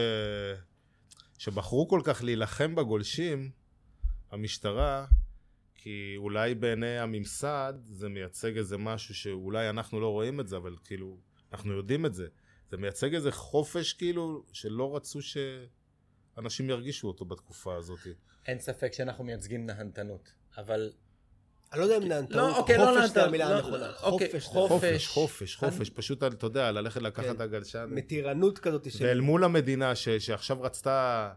שבחרו כל כך להילחם בגולשים, המשטרה, כי אולי בעיני הממסד זה מייצג איזה משהו שאולי אנחנו לא רואים את זה, אבל כאילו, אנחנו יודעים את זה. זה מייצג איזה חופש כאילו, שלא רצו שאנשים ירגישו אותו בתקופה הזאת. אין ספק שאנחנו מייצגים נהנתנות, אבל... אני לא יודע אם נהנתנות, לא, אוקיי, לא חופש זה נהנתנות, המילה לא, הנכונה. אוקיי, חופש. זה- חופש. חופש, חופש, חופש, אני- פשוט, אתה יודע, ללכת לקחת כן. את הגלשן. מתירנות כזאת ואל מול המדינה ש- שעכשיו רצתה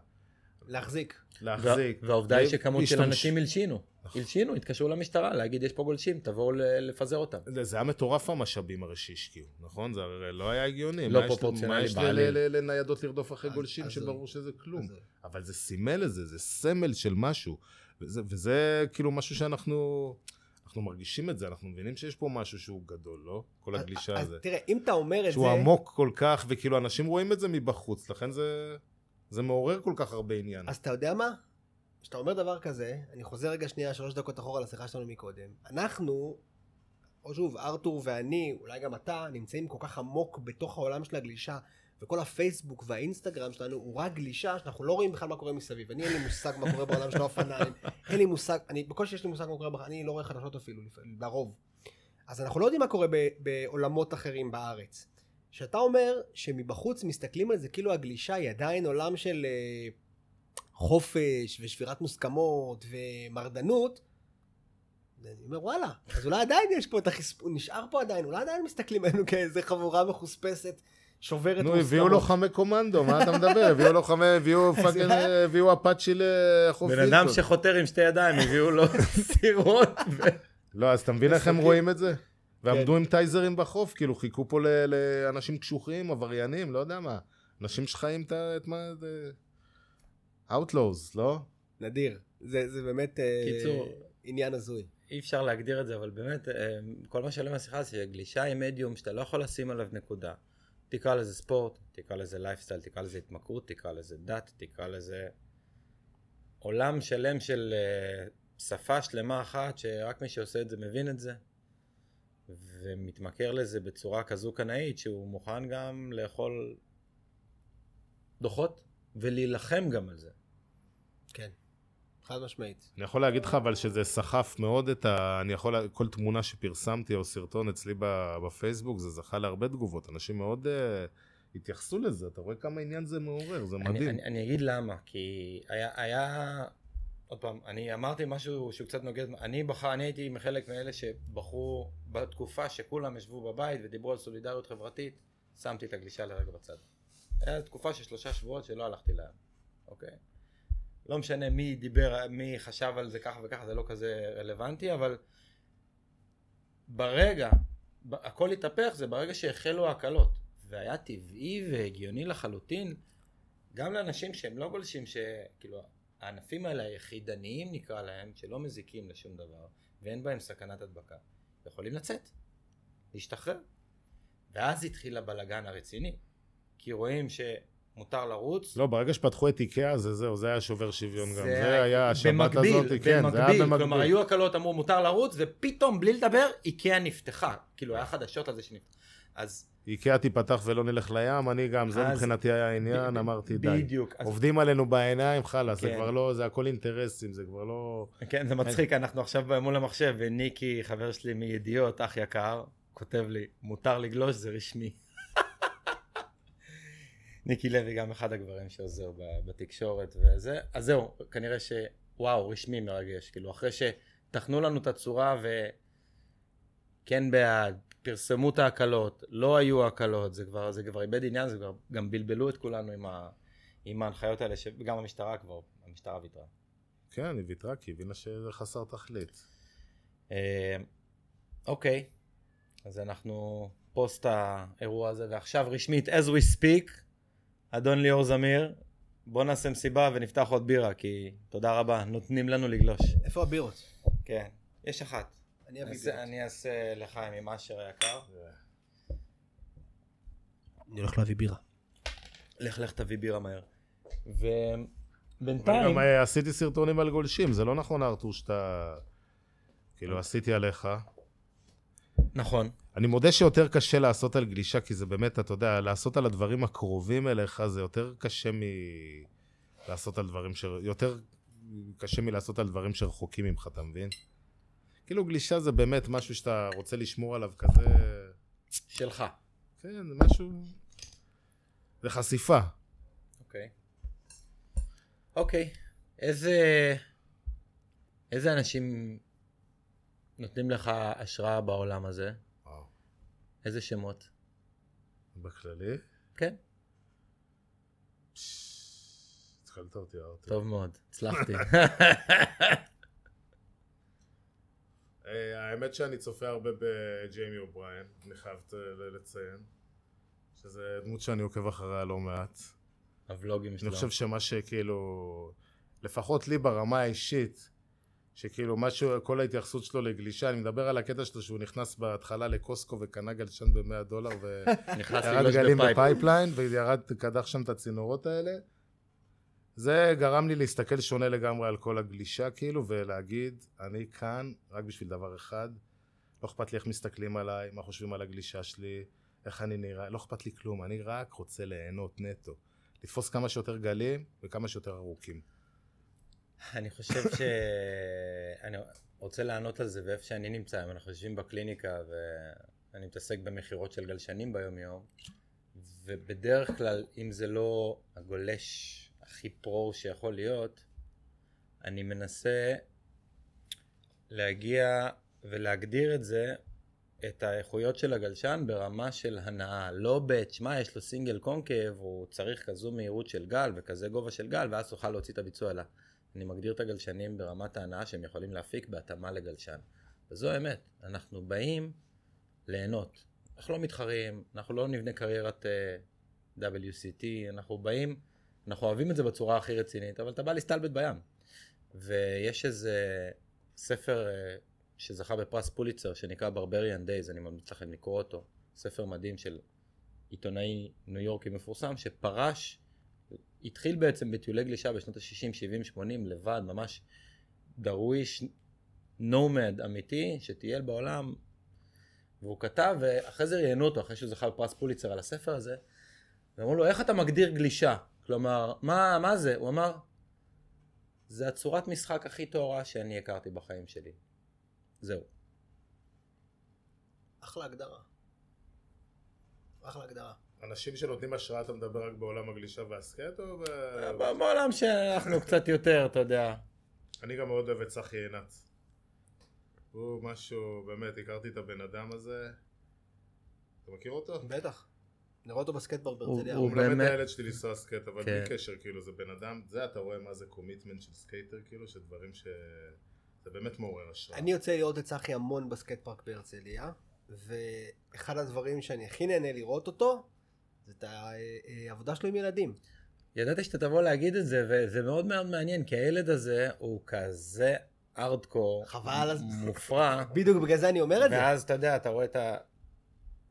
להחזיק. להחזיק. וה- והעובדה היא שכמות של אנשים הלשינו. הלשינו, התקשרו למשטרה להגיד יש פה גולשים, תבואו לפזר אותם. זה היה מטורף המשאבים הרי שהשקיעו, נכון? זה הרי לא היה הגיוני. לא פרופורציונלי מה יש ל- בעליל. ל- ל- לניידות לרדוף אחרי גולשים שברור שזה כלום. אבל זה סימל את זה, זה סמל של משהו. וזה, וזה כאילו משהו שאנחנו אנחנו מרגישים את זה, אנחנו מבינים שיש פה משהו שהוא גדול, לא? כל הגלישה אז הזה. תראה, אם אתה אומר את זה... שהוא עמוק כל כך, וכאילו אנשים רואים את זה מבחוץ, לכן זה, זה מעורר כל כך הרבה עניין. אז אתה יודע מה? כשאתה אומר דבר כזה, אני חוזר רגע שנייה שלוש דקות אחורה לשיחה שלנו מקודם. אנחנו, או שוב, ארתור ואני, אולי גם אתה, נמצאים כל כך עמוק בתוך העולם של הגלישה, וכל הפייסבוק והאינסטגרם שלנו הוא רק גלישה, שאנחנו לא רואים בכלל מה קורה מסביב. אני אין לי מושג מה קורה בעולם של האופניים, <laughs> אין לי מושג, אני בקושי יש לי מושג מה קורה, אני לא רואה חדשות אפילו, לרוב. אז אנחנו לא יודעים מה קורה ב- בעולמות אחרים בארץ. כשאתה אומר שמבחוץ מסתכלים על זה כאילו הגלישה היא עדיין עולם של אה, חופש ושבירת מוסכמות ומרדנות, אני אומר וואלה, אז אולי עדיין יש פה את החספוס, נשאר פה עדיין, אולי עדיין מסתכלים עלינו כאיזה חבורה מחוספסת שוברת נו, מוסכמות. הביאו לוחמי קומנדו, מה אתה מדבר? הביאו לוחמי, הביאו <laughs> fucking, הביאו אפאצ'י לחוף בן אדם. שחותר עם שתי ידיים, הביאו לו <laughs> סירות. לא, אז אתה מבין איך הם. רואים את זה? ועמדו כן. עם טייזרים בחוף, כאילו חיכו פה ל- לאנשים קשוחים, עבריינים, לא יודע מה. אנשים שחיים את את מה... זה- Outlaws, לא? נדיר, זה, זה באמת אה. עניין הזוי. אי אפשר להגדיר את זה, אבל באמת, אה, כל מה שעולה מהשיחה זה שגלישה היא מדיום שאתה לא יכול לשים עליו נקודה. תקרא לזה ספורט, תקרא לזה לייפסטייל, תקרא לזה התמכרות, תקרא לזה דת, תקרא לזה עולם שלם של אה, שפה שלמה אחת, שרק מי שעושה את זה מבין את זה, ומתמכר לזה בצורה כזו קנאית, שהוא מוכן גם לאכול דוחות, ולהילחם גם על זה. כן. חד משמעית. אני יכול להגיד לך אבל שזה סחף מאוד את ה... אני יכול... כל תמונה שפרסמתי או סרטון אצלי. בפייסבוק זה זכה להרבה תגובות. אנשים מאוד uh, התייחסו לזה, אתה רואה כמה עניין זה מעורר, זה מדהים. אני, אני, אני אגיד למה, כי היה, היה, עוד פעם, אני אמרתי משהו שהוא קצת נוגד, אני בחר, אני הייתי מחלק מאלה שבחרו בתקופה שכולם ישבו בבית ודיברו על סולידריות חברתית, שמתי את הגלישה לרגע בצד. היה תקופה של שלושה שבועות שלא הלכתי לים, אוקיי? לא משנה מי דיבר, מי חשב על זה ככה וככה, זה לא כזה רלוונטי, אבל ברגע, הכל התהפך, זה ברגע שהחלו ההקלות. והיה טבעי והגיוני לחלוטין, גם לאנשים שהם לא גולשים, שכאילו, הענפים האלה היחידניים נקרא להם, שלא מזיקים לשום דבר, ואין בהם סכנת הדבקה, יכולים לצאת, להשתחרר. ואז התחיל הבלגן הרציני, כי רואים שמותר לרוץ, לא, ברגע שפתחו את איקאה זה זהו, זה היה שובר שוויון גם. זה זה היה השבת במקביל, הזאת, כן, זה היה במקביל. כלומר היו הקלות אמרו מותר לרוץ ופתאום בלי לדבר איקאה נפתחה כאילו היה חדשות על זה שנפתחה אז איקאה תיפתח ולא נלך לים, אני גם, זה אז- מבחינתי היה העניין, ב- אמרתי די. בדיוק אז, עובדים עלינו בעיניים, חלאס, זה כן. כבר לא, זה הכל אינטרסים, זה כבר לא... כן זה מצחיק אנחנו עכשיו מול המחשב וניקי חבר שלי מידיעות אח יקר כותב לי מותר לגלוש זה רשמי ניקי לוי גם אחד הגברים שעוזר בתקשורת וזה. אז זהו כנראה שוואו רשמי מרגש. כאילו אחרי שתכנו לנו את הצורה וכן בעד פרסמו את ההקלות לא היו הקלות זה כבר זה כבר איבד עניין זה כבר גם בלבלו את כולנו עם, ה, עם ההנחיות האלה שגם המשטרה כבר המשטרה ויתרה. כן, היא ויתרה כי היא הבינה שזה חסר תכלית. אה, אוקיי, אז אנחנו פוסט האירוע הזה, ועכשיו רשמית, as we speak, אדון ליאור זמיר, בוא נעשה מסיבה ונפתח עוד בירה, כי תודה רבה, נותנים לנו לגלוש. איפה הבירות? כן, יש אחת. אני אביא בירות. אני אעשה לחיים עם אשר היקר. אני הולך להביא בירה. לך לך תביא בירה מהר. ובינתיים, עשיתי סרטונים על גולשים, זה לא נכון ארתור שאתה... כאילו עשיתי עליך. נכון, אני מודה שיותר קשה לעשות על גלישה, כי זה באמת, אתה יודע, לעשות על הדברים הקרובים אליך זה יותר קשה מ... לעשות על דברים ש... יותר קשה מלעשות על דברים שרחוקים ממך, אתה מבין? כאילו גלישה זה באמת משהו שאתה רוצה לשמור עליו כזה... שלך. כן, זה משהו... זה חשיפה. אוקיי. אוקיי, איזה... איזה אנשים נותנים לך השראה בעולם הזה? וואו. איזה שמות? בכללי? כן, התחלת אותי, ארתור. טוב מאוד, הצלחתי. <laughs> אה, האמת שאני צופה הרבה בג'יימי אובריין, אני חייב לציין. שזה דמות שאני עוקב אחריה לא מעט. הוולוגים שלו. אני חושב שמה שכאילו, לפחות לי ברמה האישית, שכאילו משהו, כל ההתייחסות שלו לגלישה, אני מדבר על הקטע שלו שהוא נכנס בהתחלה ל Costco וקנה גלשן ב-100 דולר וירד <laughs> גלים בפייפ. בפייפליין וירד, קדח שם את הצינורות האלה. זה גרם לי להסתכל שונה לגמרי על כל הגלישה כאילו ולהגיד אני כאן רק בשביל דבר אחד לא אכפת לי איך מסתכלים עליי, מה חושבים על הגלישה שלי, איך אני נראה, לא אכפת לי כלום, אני רק רוצה ליהנות נטו. לתפוס כמה שיותר גלים וכמה שיותר ארוכים. אני חושב ש... <laughs> אני רוצה לענות על זה ואיפה שאני נמצא, אם אנחנו יושבים בקליניקה ואני מתעסק במכירות של גלשנים ביום יום, ובדרך כלל אם זה לא הגולש הכי פרו שיכול להיות, אני מנסה להגיע ולהגדיר את זה, את האיכויות של הגלשן ברמה של הנאה, לא בתשמע יש לו סינגל קונקב, הוא צריך כזו מהירות של גל וכזה גובה של גל ואז תוכל להוציא את הביצוע אליו. אני מגדיר את הגלשנים ברמת ההנאה שהם יכולים להפיק בהתאמה לגלשן. וזו האמת, אנחנו באים ליהנות. אנחנו לא מתחרים, אנחנו לא נבנה קריירת uh, WCT, אנחנו באים, אנחנו אוהבים את זה בצורה הכי רצינית, אבל אתה בא להסתלבט בים. ויש איזה ספר uh, שזכה בפרס פוליצר שנקרא Barbarian Days, אני ממליץ לכם לקרוא אותו, ספר מדהים של עיתונאי ניו יורקי מפורסם שפרש התחיל בעצם בטיולי גלישה בשנות ה-60, 70, 80, לבד, ממש דרוויש נומד אמיתי, שטייל בעולם, והוא כתב, ואחרי זה ראיינו אותו, אחרי שהוא זכה בפרס פוליצר על הספר הזה, ואמרו לו, איך אתה מגדיר גלישה? כלומר, מה, מה זה? הוא אמר, זה הצורת משחק הכי טהורה שאני הכרתי בחיים שלי. זהו. אחלה הגדרה. אחלה הגדרה. אנשים שנותנים השראה, אתה מדבר רק בעולם הגלישה והסקט, או ב... בעולם שאנחנו קצת יותר, אתה יודע. אני גם מאוד אוהב את צחי עינת. הוא משהו, באמת, הכרתי את הבן אדם הזה. אתה מכיר אותו? בטח. נראה אותו בסקטבורד הוא- בהרצליה. הוא מלמד באמת- את הילד שלי לנסוע סקייט, אבל כן. בלי קשר, כאילו, זה בן אדם, זה אתה רואה מה זה commitment של skater, כאילו, שדברים ש... זה באמת מעורר השראה. אני יוצא לראות את צחי המון בסקייט פארק בהרצליה, ואחד הדברים שאני הכי נהנה לראות אותו, זה את העבודה שלו עם ילדים. ידעתי שאתה תבוא להגיד את זה, וזה מאוד מאוד מעניין, כי הילד הזה הוא כזה ארדקור, חבל. מופרע, בדיוק בגלל זה אני אומר את זה. ואז אתה יודע, אתה רואה את ה...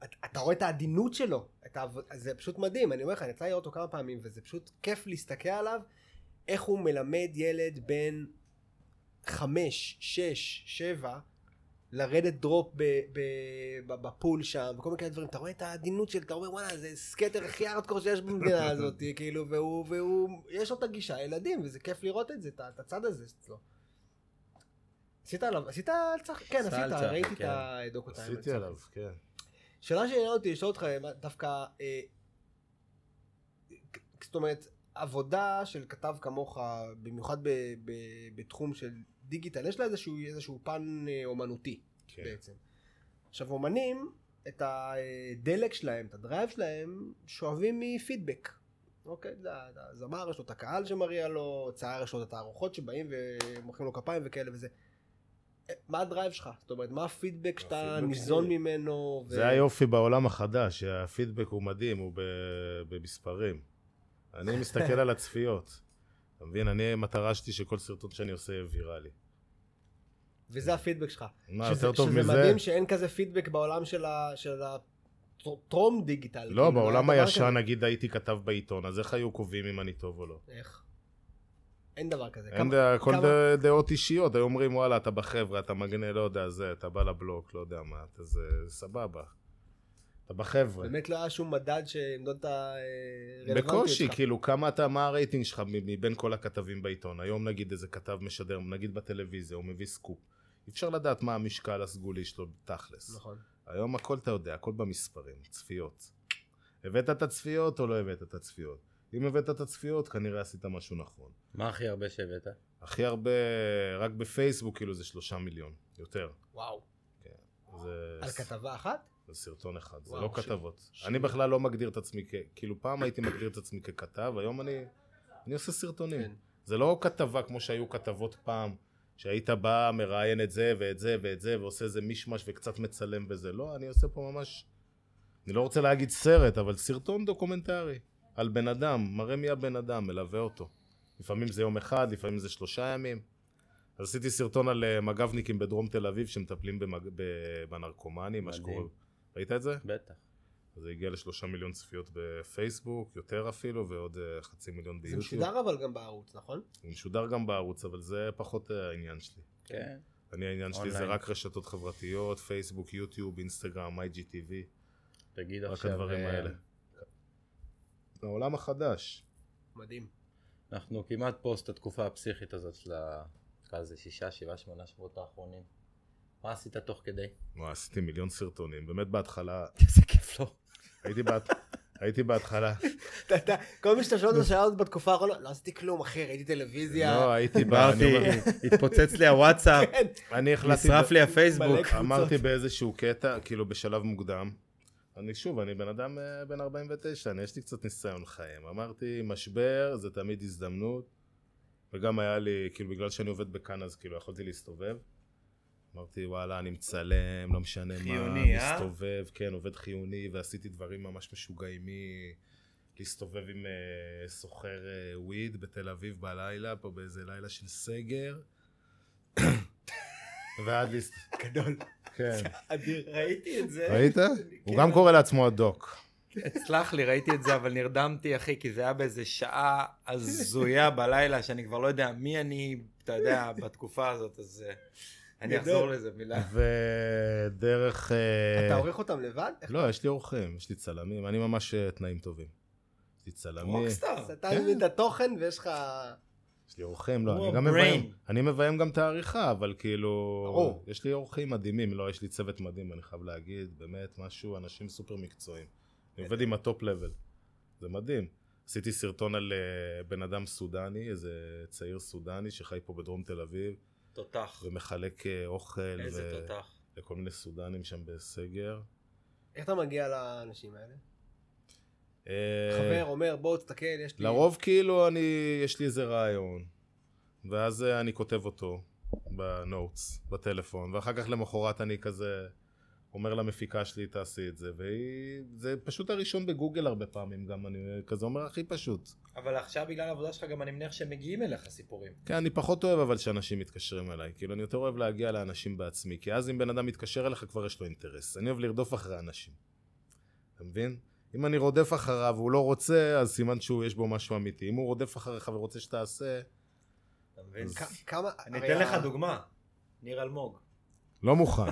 אתה- אתה רואה את העדינות שלו, את העב... זה פשוט מדהים, אני אומר לך, אני יצא לראות אותו כמה פעמים, וזה פשוט כיף להסתכל עליו, איך הוא מלמד ילד בן חמש, שש, שבע, לרדת דרופ ב- ב- ב- בפול שם, וכל מיני דברים, אתה רואה את העדינות שלו, אתה אומר וואלה, זה סקטר הכי ארדקור שיש במדינה <laughs> הזאת, כאילו, והוא, והוא, יש לו את הגישה, הילדים, וזה כיף לראות את זה, את הצד הזה אצלו. עשית עליו, עשית על צח... כן, עשית, ראיתי את כן. הדוקו עשיתי. עליו, כן. שאלה שעניינה אותי לשאול אותך דווקא, אה, זאת אומרת, עבודה של כתב כמוך, במיוחד ב, ב, בתחום של דיגיטל, יש לה איזשהו, איזשהו פן אה, אומנותי כן. בעצם. עכשיו אומנים, את הדלק שלהם, את ה drive שלהם, שואבים מפידבק. אוקיי, זה הזמר, יש לו את הקהל שמריע לו, צייר יש לו את התערוכות שבאים ומוחאים לו כפיים וכאלה וזה. אה, מה ה drive שלך? זאת אומרת, מה הפידבק שאתה ניזון. ממנו? ו- זה היופי בעולם החדש, שהפידבק הוא מדהים, הוא במספרים. אני מסתכל על הצפיות. אתה מבין? אני, המטרה שלי שכל סרטון שאני עושה יהיה ויראלי. וזה הפידבק שלך. מה, שזה, יותר טוב שזה מזה? מדהים שאין כזה פידבק בעולם של, ה, של הטרום דיגיטל. לא, כאילו, בעולם הישן, כזה. נגיד הייתי כתב בעיתון, אז איך היו קובעים אם אני טוב או לא? איך? אין דבר כזה. אין כמה- דה- הכל כמה- ד- דעות אישיות, היו אומרים וואלה אתה בחבר'ה, אתה מגנה, לא יודע, זה, אתה בא לבלוק, לא יודע מה, אתה זה, סבבה. אתה בחבר'ה. באמת לא היה שום מדד שימדוד את הרלוונטיות בקושי, שלך. כאילו כמה אתה, מה הרייטינג שלך מבין כל הכתבים בעיתון? היום נגיד איזה כתב משדר, נגיד בטלוויזיה, הוא מביא סקופ. אי אפשר לדעת מה המשקל הסגולי שלו תכלס. נכון. היום הכל אתה יודע, הכל במספרים, צפיות. הבאת את הצפיות או לא הבאת את הצפיות? אם הבאת את הצפיות, כנראה עשית משהו נכון. מה הכי הרבה שהבאת? הכי הרבה, רק בפייסבוק כאילו זה שלושה מיליון, יותר. וואו. זה, על כתבה אחת? זה סרטון אחד, זה וואו, לא ש- כתבות. ש- אני בכלל לא מגדיר את עצמי כ... כאילו פעם הייתי מגדיר את עצמי ככתב, היום אני, אני עושה סרטונים. כן. זה לא כתבה כמו שהיו כתבות פעם, שהיית בא, מראיין את זה ואת זה ואת זה, ועושה איזה מישמש וקצת מצלם וזה. לא, אני עושה פה ממש... אני לא רוצה להגיד סרט, אבל סרטון דוקומנטרי. על בן אדם, מראה מי הבן אדם, מלווה אותו. לפעמים זה יום אחד, לפעמים זה שלושה ימים. אז עשיתי סרטון על אה, מג"בניקים בדרום תל אביב שמטפלים במג... בנרקומנים, מה. שקורה. ראית את זה? בטח. אז זה הגיע לשלושה מיליון צפיות בפייסבוק, יותר אפילו, ועוד אה, חצי מיליון זה ביוטיוב. משודר אבל גם בערוץ, נכון? הוא משודר גם בערוץ, אבל זה פחות אה, העניין שלי. כן. אני העניין שלי זה. רק רשתות חברתיות, פייסבוק, יוטיוב, אינסטגרם, IGTV, תגיד רק עכשיו... הדברים אה, האלה. העולם החדש. מדהים. אנחנו כמעט פוסט התקופה הפסיכית הזאת של ה... נקרא לזה שישה, שבעה, שמונה שבועות האחרונים. מה עשית תוך כדי? וואי, עשיתי מיליון סרטונים. באמת בהתחלה, איזה כיף לו. הייתי בהת- הייתי בהתחלה, כל מי שאתה שואל אותו שאלה בתקופה האחרונה, לא עשיתי כלום אחי, ראיתי טלוויזיה. לא, הייתי בא, אני אומר- <laughs> התפוצץ לי הוואטסאפ, כן. נשרף לי הפייסבוק. אמרתי באיזשהו קטע, כאילו בשלב מוקדם, אני שוב, אני בן אדם אה, בן 49, אני יש לי קצת ניסיון חיים. אמרתי, משבר זה תמיד הזדמנות, וגם היה לי, כאילו בגלל שאני עובד בכאן אז כאילו יכולתי להסתובב. אמרתי וואלה אני מצלם, לא משנה מה, חיוני, אה? מסתובב, כן, עובד חיוני, ועשיתי דברים ממש משוגעים מ... להסתובב עם אה, סוחר אה, וויד בתל אביב בלילה, פה באיזה לילה של סגר. <coughs> ועד להסת... גדול. כן. אדיר. ראיתי את זה. ראית? כן. הוא גם קורא לעצמו הדוק. סלח לי, ראיתי את זה, אבל נרדמתי, אחי, כי זה היה באיזה שעה הזויה בלילה, שאני כבר לא יודע מי אני, אתה יודע, בתקופה הזאת, אז אה, אני. אחזור לזה מילה. ודרך... אה, אתה עורך אותם לבד? לא, יש לי אורחים, יש לי צלמים, אני ממש אה, תנאים טובים. יש לי צלמים, רוקסטאר. אתה כן. מבין את התוכן ויש לך... יש לי עורכים, לא, אני גם. מביים, אני מביים גם את העריכה, אבל כאילו. יש לי עורכים מדהימים, לא, יש לי צוות מדהים, אני חייב להגיד, באמת, משהו, אנשים סופר מקצועיים. אני עובד עם ה top level, זה מדהים. עשיתי סרטון על אה, בן אדם סודני, איזה צעיר סודני שחי פה בדרום תל אביב, תותח. ומחלק אה, אוכל איזה ו- תותח. לכל מיני סודנים שם בסגר. איך אתה מגיע לאנשים האלה? אה, חבר אומר, בוא תסתכל, יש לי... לרוב כאילו אני, יש לי איזה רעיון, ואז אה, אני כותב אותו בנוטס, בטלפון, ואחר כך למחרת אני כזה אומר למפיקה שלי תעשי את זה, והיא, זה פשוט הראשון בגוגל הרבה פעמים גם, אני כזה אומר הכי פשוט. אבל עכשיו בגלל העבודה שלך גם אני מניח שמגיעים אליך סיפורים. כן, אני פחות אוהב אבל שאנשים מתקשרים אליי, כאילו אני יותר אוהב להגיע לאנשים בעצמי, כי אז אם בן אדם מתקשר אליך כבר יש לו אינטרס, אני אוהב לרדוף אחרי אנשים, אתה מבין? אם אני רודף אחריו והוא לא רוצה, אז סימן שהוא יש בו משהו אמיתי, אם הוא רודף אחריך ורוצה שתעשה, אתה מבין? אז- כ- כמה... אני אתן לך ה- דוגמה. ניר אלמוג. לא מוכן.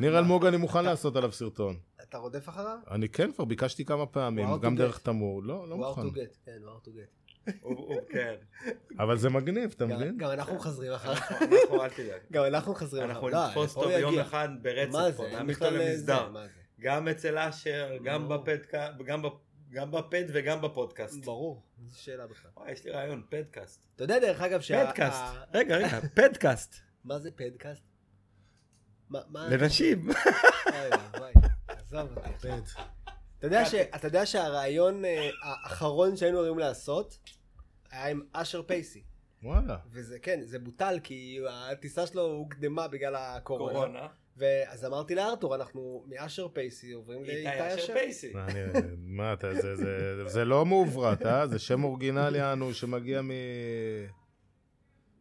ניר אלמוג אני מוכן לעשות עליו סרטון. אתה רודף אחריו? אני כן כבר ביקשתי כמה פעמים, Wow גם. דרך תמור, לא, לא מוכן. hard to get, כן, הוא hard to get. כן. אבל זה מגניב, אתה גם- מבין? גם אנחנו מחזרים אחריו. אנחנו, אל תדאג. גם אנחנו מחזרים אנחנו אחריו. לא, נתפוס אותו ביום? אחד ברצף מה פה, זה? נעמיד אותו בכלל למסדר. גם אצל אשר, גם בפד וגם בפודקאסט. ברור, איזו שאלה בכלל. וואי, יש לי רעיון, פדקאסט. אתה יודע דרך אגב שה... פדקאסט. רגע, רגע, פדקאסט. מה זה פדקאסט? מה? לנשים. עזוב אותי. אתה יודע שהרעיון אה, האחרון שהיינו אמורים לעשות היה עם אשר פייסי. וואלה. וזה כן, זה בוטל כי הטיסה שלו הוקדמה בגלל הקורונה. קורונה. ואז אמרתי לארתור, אנחנו מאשר פייסי עוברים איתי לאיתי אשר. פייסי. מה, אני- מה אתה, זה- זה- זה לא מעוברת, אה? זה שם אורגינלי אנו שמגיע מ...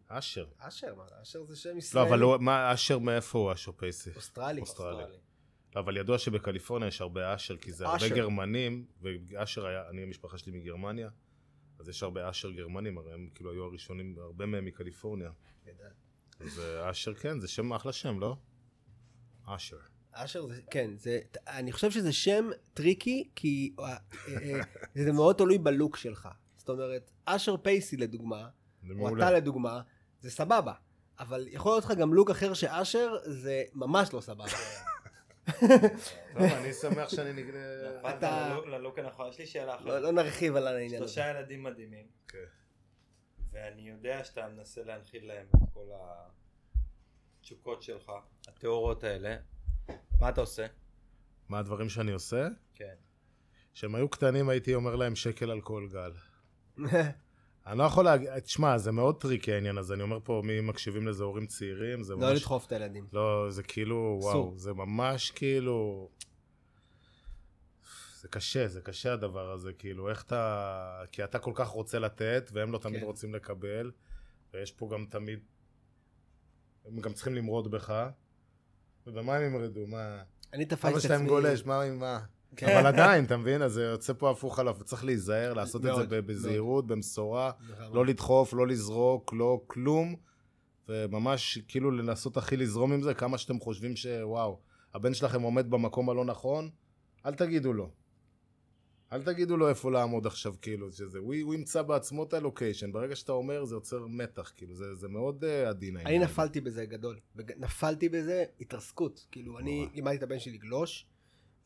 אשר. אשר, מה, אשר זה שם לא, ישראלי. אבל הוא- מה, אשר מאיפה הוא אשר פייסי? אוסטרלי. אוסטרלי. לא, אבל ידוע שבקליפורניה יש הרבה אשר, כי זה הרבה אשר. גרמנים, ואשר היה, אני המשפחה שלי מגרמניה, אז יש הרבה אשר גרמנים, הרי הם כאילו היו הראשונים, הרבה מהם מקליפורניה. אז אה, אשר כן, זה שם אחלה שם, לא? אשר. אשר זה, כן, זה, אני חושב שזה שם tricky, כי אה, אה, זה מאוד תלוי בלוק שלך. זאת אומרת, אשר פייסי לדוגמה, או. אתה לדוגמה, זה סבבה. אבל יכול להיות לך גם לוק אחר שאשר זה ממש לא סבבה. טוב, אני שמח שאני נגנה... אתה- אתה... ללוק הנכון, יש לי שאלה לא, אחת. לא נרחיב על העניין הזה. שלושה ילדים מדהימים, כן. ואני יודע שאתה מנסה להנחיל להם את כל התשוקות שלך, הטהורות האלה. מה אתה עושה? מה הדברים שאני עושה? כן. כשהם היו קטנים הייתי אומר להם שקל על כל גל. <laughs> אני לא יכול להגיד, תשמע, זה מאוד tricky העניין הזה, אני אומר פה מי מקשיבים לזה הורים צעירים, זה לא ממש... לדחוף את הילדים. לא, זה כאילו. וואו, זה ממש כאילו... זה קשה, זה קשה הדבר הזה, כאילו, איך אתה... כי אתה כל כך רוצה לתת, והם לא תמיד כן. רוצים לקבל, ויש פה גם תמיד... הם גם צריכים למרוד בך, ובמה הם ימרדו? מה... אני תפסתי אבא את שלהם עצמי... גולש, מה, מה? כן. אבל עדיין, אתה מבין? אז זה יוצא פה הפוך עליו, צריך להיזהר, לעשות את זה בזהירות, במשורה. לא לדחוף, לא לזרוק, לא כלום, וממש כאילו לנסות הכי לזרום עם זה, כמה שאתם חושבים שוואו, הבן שלכם עומד במקום הלא נכון, אל תגידו לו. אל תגידו לו איפה לעמוד עכשיו, כאילו, שזה, הוא, הוא ימצא בעצמו את הלוקיישן, ברגע שאתה אומר זה יוצר מתח, כאילו, זה, זה מאוד uh, עדין. אני. נפלתי בזה גדול. נפלתי בזה התרסקות. כאילו, אני. לימדתי את הבן שלי לגלוש,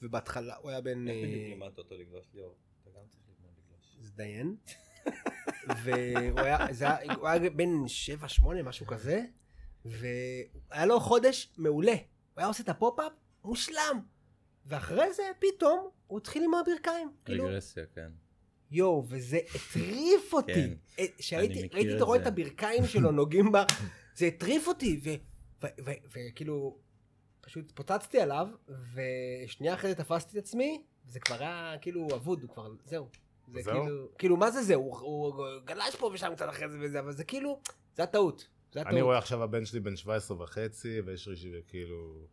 ובהתחלה הוא היה בן... איך אה, בדיוק לימדת אותו לגלוש ליאור? אתה גם צריך ללמוד לגלוש. הזדיין. <laughs> והוא היה, זה היה, הוא היה בן 7-8, משהו כזה, והיה לו חודש מעולה. הוא היה עושה את ה pop-up, מושלם. ואחרי זה, פתאום, הוא התחיל עם הברכיים. כאילו, רגרסיה, כן. יואו, וזה הטריף אותי. כן, אה, כשהייתי מכיר ראיתי אותו רואה את זה. הברכיים שלו נוגעים בה, זה הטריף אותי, ו- ו- ו- וכאילו, פשוט פוצצתי עליו, ושנייה אחרי זה תפסתי את עצמי, זה כבר היה כאילו אבוד, הוא כבר, זהו. זה זהו? כאילו, כאילו, מה זה זהו? הוא, הוא גלש פה ושם קצת אחרי זה וזה, אבל זה כאילו, זה הטעות. זה הטעות. אני רואה עכשיו הבן שלי בן 17 וחצי, ויש לי כאילו...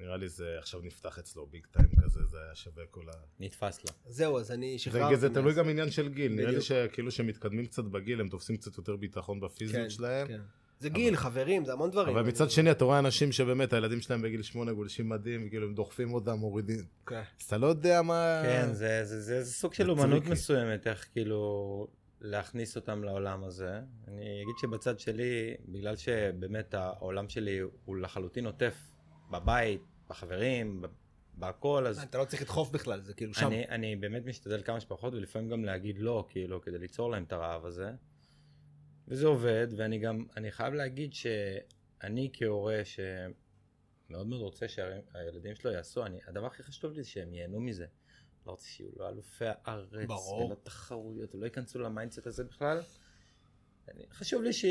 נראה לי זה עכשיו נפתח אצלו ביג טיים כזה, זה היה שווה כל ה... נתפס לו. זהו, אז אני זה, שחררתי. זה תלוי. גם עניין של גיל, נראה לי. שכאילו שמתקדמים קצת בגיל, הם תופסים קצת יותר ביטחון בפיזיות כן, שלהם. כן. זה גיל, חברים, זה המון דברים. אבל מצד שני אתה רואה אנשים שבאמת הילדים שלהם בגיל שמונה גולשים מדים, כאילו הם דוחפים אותם, מורידים. כן. אז אתה לא יודע מה... כן, זה, זה, זה, זה סוג של אומנות. מסוימת, איך כאילו להכניס אותם לעולם הזה. אני אגיד שבצד שלי, בגלל שבאמת העולם שלי הוא לחלוטין עוטף, בבית, בחברים, ב- בהכל, אז אתה לא צריך לדחוף בכלל, זה כאילו שם. אני, אני באמת משתדל כמה שפחות, ולפעמים גם להגיד לא, כאילו, כדי ליצור להם את הרעב הזה. וזה עובד, ואני גם, אני חייב להגיד שאני כהורה שמאוד מאוד רוצה שהילדים שלו יעשו, אני, הדבר הכי חשוב לי זה שהם ייהנו מזה. לא רוצה שיהיו לו אלופי הארץ, ברור. ולא תחרויות, ולא ייכנסו ל mindset הזה בכלל. אני, חשוב לי ש,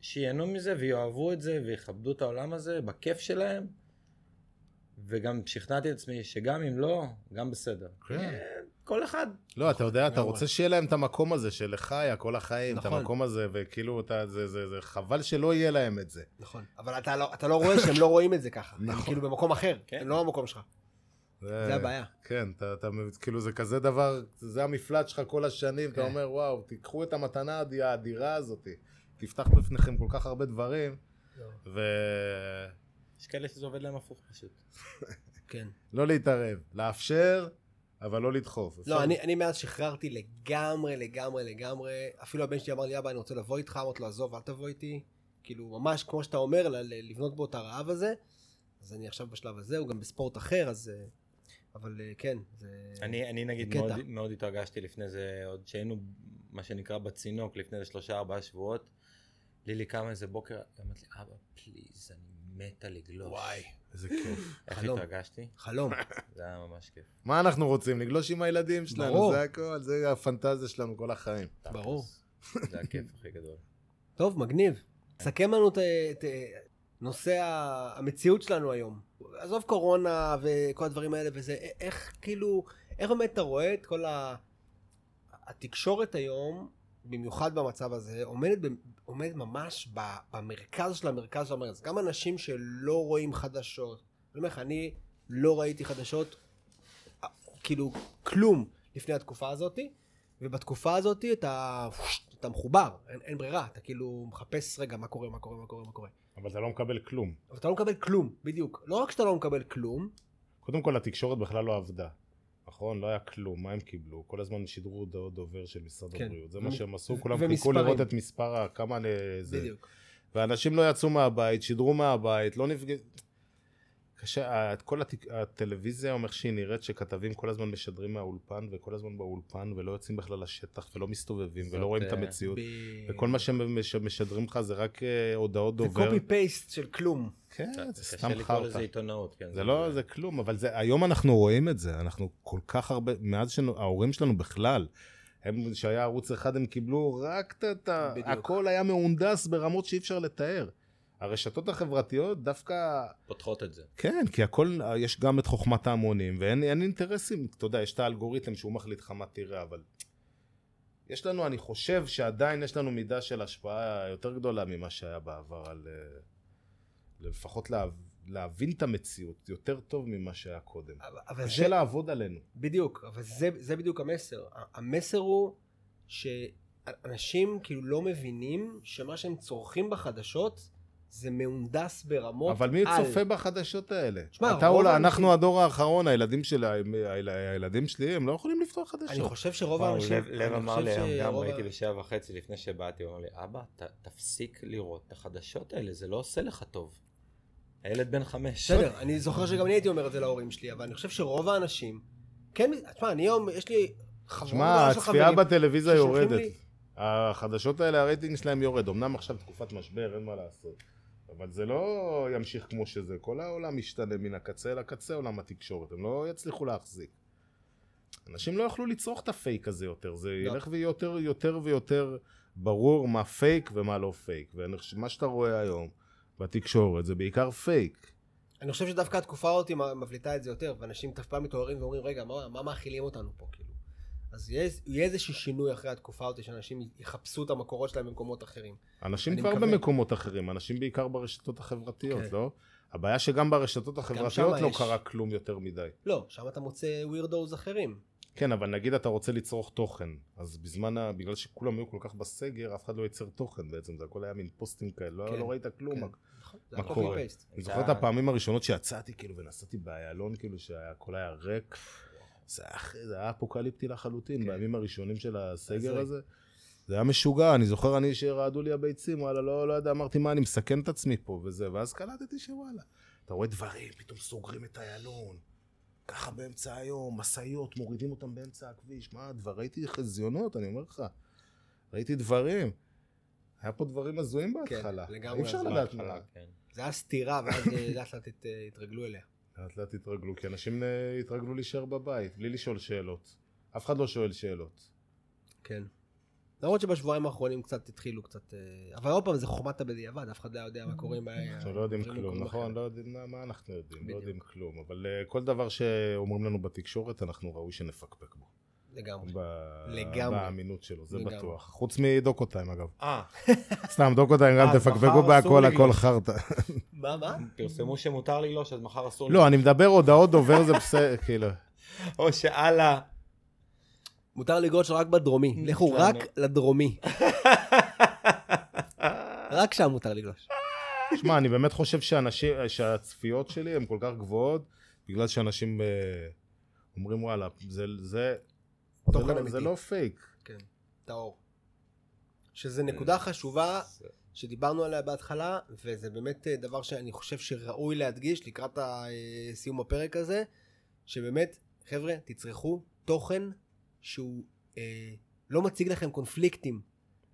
שייהנו מזה ויאהבו את זה ויכבדו את העולם הזה בכיף שלהם. וגם שכנעתי את עצמי שגם אם לא, גם בסדר. כן. כל אחד. לא, אתה יודע, אתה. רוצה שיהיה להם את המקום הזה שלך היה כל החיים, את נכון. המקום הזה, וכאילו, זה, זה, זה חבל שלא יהיה להם את זה. נכון. אבל אתה לא- אתה לא רואה שהם לא רואים את זה ככה. הם נכון. כאילו במקום אחר, כן. הם לא במקום שלך. זה הבעיה. כן, אתה, כאילו זה כזה דבר, זה המפלט שלך כל השנים, אתה כן. אומר, וואו, תיקחו את המתנה האדי- האדירה הזאת, תפתח בפניכם כל כך הרבה דברים, ולא יש כאלה שזה עובד להם הפוך פשוט. כן. לא להתערב, לאפשר, אבל לא לדחוף. לא, אני, אני מאז שחררתי לגמרי, לגמרי, לגמרי. אפילו הבן שלי אמר לי, אבא, אני רוצה לבוא איתך, אמרתי לו, עזוב, אל תבוא איתי. כאילו, ממש, כמו שאתה אומר, לבנות בו את הרעב הזה. אז אני עכשיו בשלב הזה, הוא גם בספורט אחר, אז... אה, אבל אה, כן, זה... אני, אני נגיד קטע. מאוד, מאוד התרגשתי לפני זה, עוד שהיינו, מה שנקרא, בצינוק לפני שלושה ארבעה שבועות. לילי קמה איזה בוקר, היא אמרת לי, אבא, פליז, אני מתה לגלוש. וואי, איזה כיף. איך חלום. התרגשתי? חלום. <laughs> זה היה ממש כיף. מה אנחנו רוצים? לגלוש עם הילדים שלנו, ברור. זה הכל, זה הפנטזיה שלנו כל החיים. ברור. זה הכיף הכי גדול. טוב, מגניב. סכם לנו את, את נושא המציאות שלנו היום. עזוב קורונה וכל הדברים האלה וזה, איך כאילו, איך באמת אתה רואה את כל ה... התקשורת היום, במיוחד במצב הזה, עומדת, עומדת ממש במרכז של המרכז של המרכז. גם אנשים שלא רואים חדשות. אני אומר לך, אני לא ראיתי חדשות, אה, כאילו, כלום לפני התקופה הזאתי. ובתקופה הזאת אתה, אתה מחובר, אין, אין ברירה, אתה כאילו מחפש רגע מה קורה, מה קורה, מה קורה, מה קורה. אבל אתה לא מקבל כלום. אבל אתה לא מקבל כלום, בדיוק. לא רק שאתה לא מקבל כלום, קודם כל התקשורת בכלל לא עבדה. נכון? לא היה כלום, מה הם קיבלו? כל הזמן שידרו הודעות דובר של משרד כן. הבריאות. זה מה שהם עשו, כולם חיכו. לראות את מספר. כמה... זה. בדיוק. ואנשים לא יצאו מהבית, שידרו מהבית, לא נפגע... קשה, ה- כל הטק- הטלוויזיה איך שהיא נראית שכתבים כל הזמן משדרים מהאולפן וכל הזמן באולפן ולא יוצאים בכלל לשטח ולא מסתובבים ולא רואים את אה, המציאות ב- וכל מה שמשדרים לך זה רק אה, הודעות זה דובר. קופי פייסט של כלום. כן, זה קשה סתם לקרוא חרטא. לזה עיתונאות, כן. זה לא, זה כלום, אבל זה, היום אנחנו רואים את זה, אנחנו כל כך הרבה, מאז שההורים שלנו בכלל, הם, שהיה ערוץ אחד הם קיבלו רק את- את ה... בדיוק. הכל היה מהונדס ברמות שאי אפשר לתאר. הרשתות החברתיות דווקא, פותחות את זה. כן, כי הכל, יש גם את חוכמת ההמונים, ואין אין אינטרסים, אתה יודע, יש את האלגוריתם שהוא מחליט לך מה תראה, אבל יש לנו, אני חושב שעדיין יש לנו מידה של השפעה יותר גדולה ממה שהיה בעבר על... אה, לפחות לה, להבין את המציאות יותר טוב ממה שהיה קודם. אבל- אבל קשה זה, לעבוד עלינו. בדיוק, אבל זה, זה בדיוק המסר. המסר הוא שאנשים כאילו לא מבינים שמה שהם צורכים בחדשות זה מהונדס ברמות אבל מי על. צופה בחדשות האלה? שמע, אתה אולי, אנחנו הדור האחרון, הילדים שלי, היל- הילדים שלי, הם לא יכולים לפתוח חדשות. אני חושב שרוב האנשים... לב, אמר לי גם שרוב ה- ראיתי בשבע וחצי לפני שבאתי, הוא אמר לי, אבא, ת, תפסיק לראות את החדשות האלה, זה לא עושה לך טוב. הילד בן חמש. בסדר, אני זוכר שגם אני הייתי אומר את זה להורים שלי, אבל אני חושב שרוב האנשים... כן, תשמע, אני היום, יש לי חבורה שמע, של הצפייה חברים בטלוויזיה יורדת. לי- החדשות האלה, הרייטינג שלהם יורד. אמנם עכשיו תקופת משבר, אין מה לעשות. אבל זה לא ימשיך כמו שזה. כל העולם משתנה מן הקצה לקצה, עולם התקשורת. הם לא יצליחו להחזיק. אנשים לא יוכלו לצרוך את הפייק הזה יותר. זה לא. ילך ויותר יותר ויותר ברור מה פייק ומה לא פייק. ומה שאתה רואה היום בתקשורת זה בעיקר פייק. אני חושב שדווקא התקופה הזאת מבליטה את זה יותר, ואנשים אף פעם מתעוררים ואומרים, רגע, מה, מה מאכילים אותנו פה, כאילו? אז יהיה, יהיה איזשהו שינוי אחרי התקופה הזאת, שאנשים יחפשו את המקורות שלהם במקומות אחרים. אנשים כבר מקווה. במקומות אחרים, אנשים בעיקר ברשתות החברתיות, כן. לא? הבעיה שגם ברשתות החברתיות לא יש. קרה כלום יותר מדי. לא, שם אתה מוצא ווירדוז אחרים. כן, אבל נגיד אתה רוצה לצרוך תוכן, אז בזמן, ה... בגלל שכולם היו כל כך בסגר, אף אחד לא ייצר תוכן בעצם, זה הכל היה מין פוסטים כאלה, לא, כן, לא ראית כלום. כן. מה- נכון, מה קורה? אני זוכר את הפעמים הראשונות שיצאתי כאילו ונסעתי באיילון כאילו שהכל היה ריק. זה היה, אפוקליפטי לחלוטין כן. בימים הראשונים של הסגר. הזה. זה היה משוגע, אני זוכר אני שרעדו לי הביצים, וואלה, לא, לא יודע, אמרתי מה, אני מסכן את עצמי פה וזה, ואז קלטתי שוואלה. אתה רואה דברים, פתאום סוגרים את איילון, ככה באמצע היום, משאיות, מורידים אותם באמצע הכביש, מה, דבר, ראיתי חזיונות, אני אומר לך, ראיתי דברים. היה פה דברים הזויים בהתחלה. לגמרי אי אפשר. לדעת מה. כן. זה היה סתירה, ואז אה, לאט לאט הת- התרגלו אליה. לאט לאט התרגלו, כי אנשים אה, התרגלו להישאר בבית, בלי לשאול שאלות. אף אחד לא שואל שאלות. כן. למרות שבשבועיים האחרונים קצת התחילו קצת... אה, אבל עוד פעם, זה חוכמת הבדיעבד, אף אחד לא יודע מה קורה עם. אנחנו לא יודעים כלום, נכון? לא יודעים מה- אנחנו יודעים, לא. יודעים כלום. אבל אה, כל דבר שאומרים לנו בתקשורת, אנחנו ראוי שנפקפק בו. לגמרי. ב- לגמרי. באמינות שלו, זה. בטוח. חוץ מדוקו טיים אגב. אה, <laughs> סתם, דוקו טיים גם אז תפקפקו בהכל, לגלוש. הכל חרטא. <laughs> מה, מה? פרסמו שמותר לגלוש, אז מחר אסור לא, אני מדבר הודעות דובר זה בסדר, <laughs> כאילו. או שאללה. מותר לגרוש רק בדרומי. לכו. רק לדרומי. רק שם מותר לגלוש. שמע, אני באמת חושב שאנשים, שהצפיות שלי הן כל כך גבוהות, בגלל שאנשים אה, אומרים וואלה, זה, זה, תוכן זה, לא, אמיתי. זה לא פייק. כן, טהור. שזה נקודה חשובה שדיברנו עליה בהתחלה, וזה באמת אה, דבר שאני חושב שראוי להדגיש לקראת אה, סיום הפרק הזה, שבאמת, חבר'ה, תצרכו תוכן שהוא אה, לא מציג לכם קונפליקטים.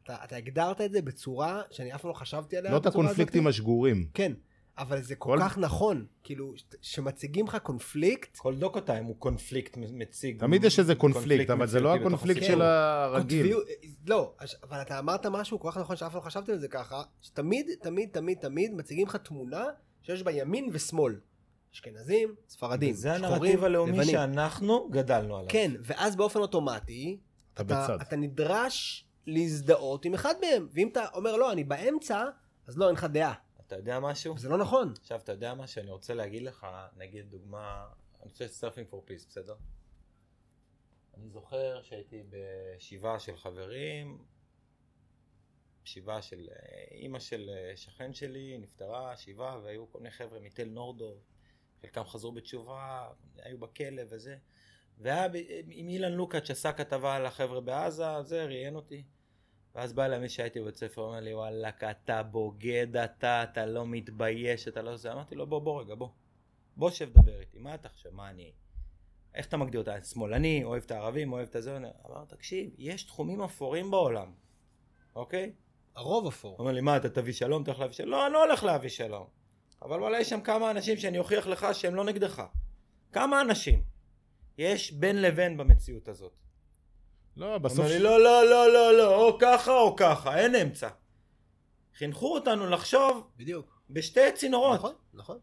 אתה, אתה הגדרת את זה בצורה שאני אף פעם לא חשבתי עליה. לא את הקונפליקטים הזאת. השגורים. כן, אבל זה כל כל- כך נכון. כאילו, שמציגים לך קונפליקט, כל דוקו טיים הוא קונפליקט מציג. תמיד יש איזה קונפליקט, אבל זה לא הקונפליקט. של הרגיל. כותביו- לא, אבל אתה אמרת משהו כל כך נכון שאף לא חשבתי על זה ככה, שתמיד, תמיד, תמיד, תמיד מציגים לך תמונה שיש בה ימין ושמאל. אשכנזים, ספרדים, זה שחורים, הנרטיב הלאומי לבנים. שאנחנו גדלנו עליו. כן, ואז באופן אוטומטי, אתה אתה, בצד. אתה נדרש להזדהות עם אחד מהם. ואם אתה אומר לא, אני באמצע, אז לא, אין לך דעה. אתה יודע משהו? זה לא נכון. עכשיו, אתה יודע מה שאני רוצה להגיד לך, נגיד דוגמה, אני חושב Surfing for Peace, בסדר? אני זוכר שהייתי בשבעה של חברים, שבעה של אה, אימא של אה, שכן שלי, נפטרה, שבעה, והיו כל מיני חבר'ה מתל נורדאו, חלקם חזרו בתשובה, היו בכלא וזה. והיה עם אילן לוקאץ' שעשה כתבה על החבר'ה בעזה, זה ראיין אותי. ואז בא אליי מי שהייתי בבית ספר, אומר לי, וואלכ, אתה בוגד אתה, אתה לא מתבייש, אתה לא זה. אמרתי לו, בוא, בוא רגע, בוא. בוא שב דבר איתי, מה אתה חושב, מה אני... איך אתה מגדיר אותה? שמאלני, אוהב את הערבים, אוהב את הזה? אמר, תקשיב, יש תחומים אפורים בעולם, אוקיי? הרוב הוא אפור. אומר לי, מה, אתה תביא שלום, אתה הולך להביא שלום? לא, אני לא הולך להביא שלום. אבל וואלה, יש שם כמה אנשים שאני אוכיח לך שהם לא נגדך. כמה אנשים יש בין לבין במציאות הזאת. לא, בסוף... אומר לי, לא, לא, לא, לא, לא, או ככה או ככה, אין אמצע. חינכו אותנו לחשוב בדיוק. בשתי צינורות. נכון, נכון.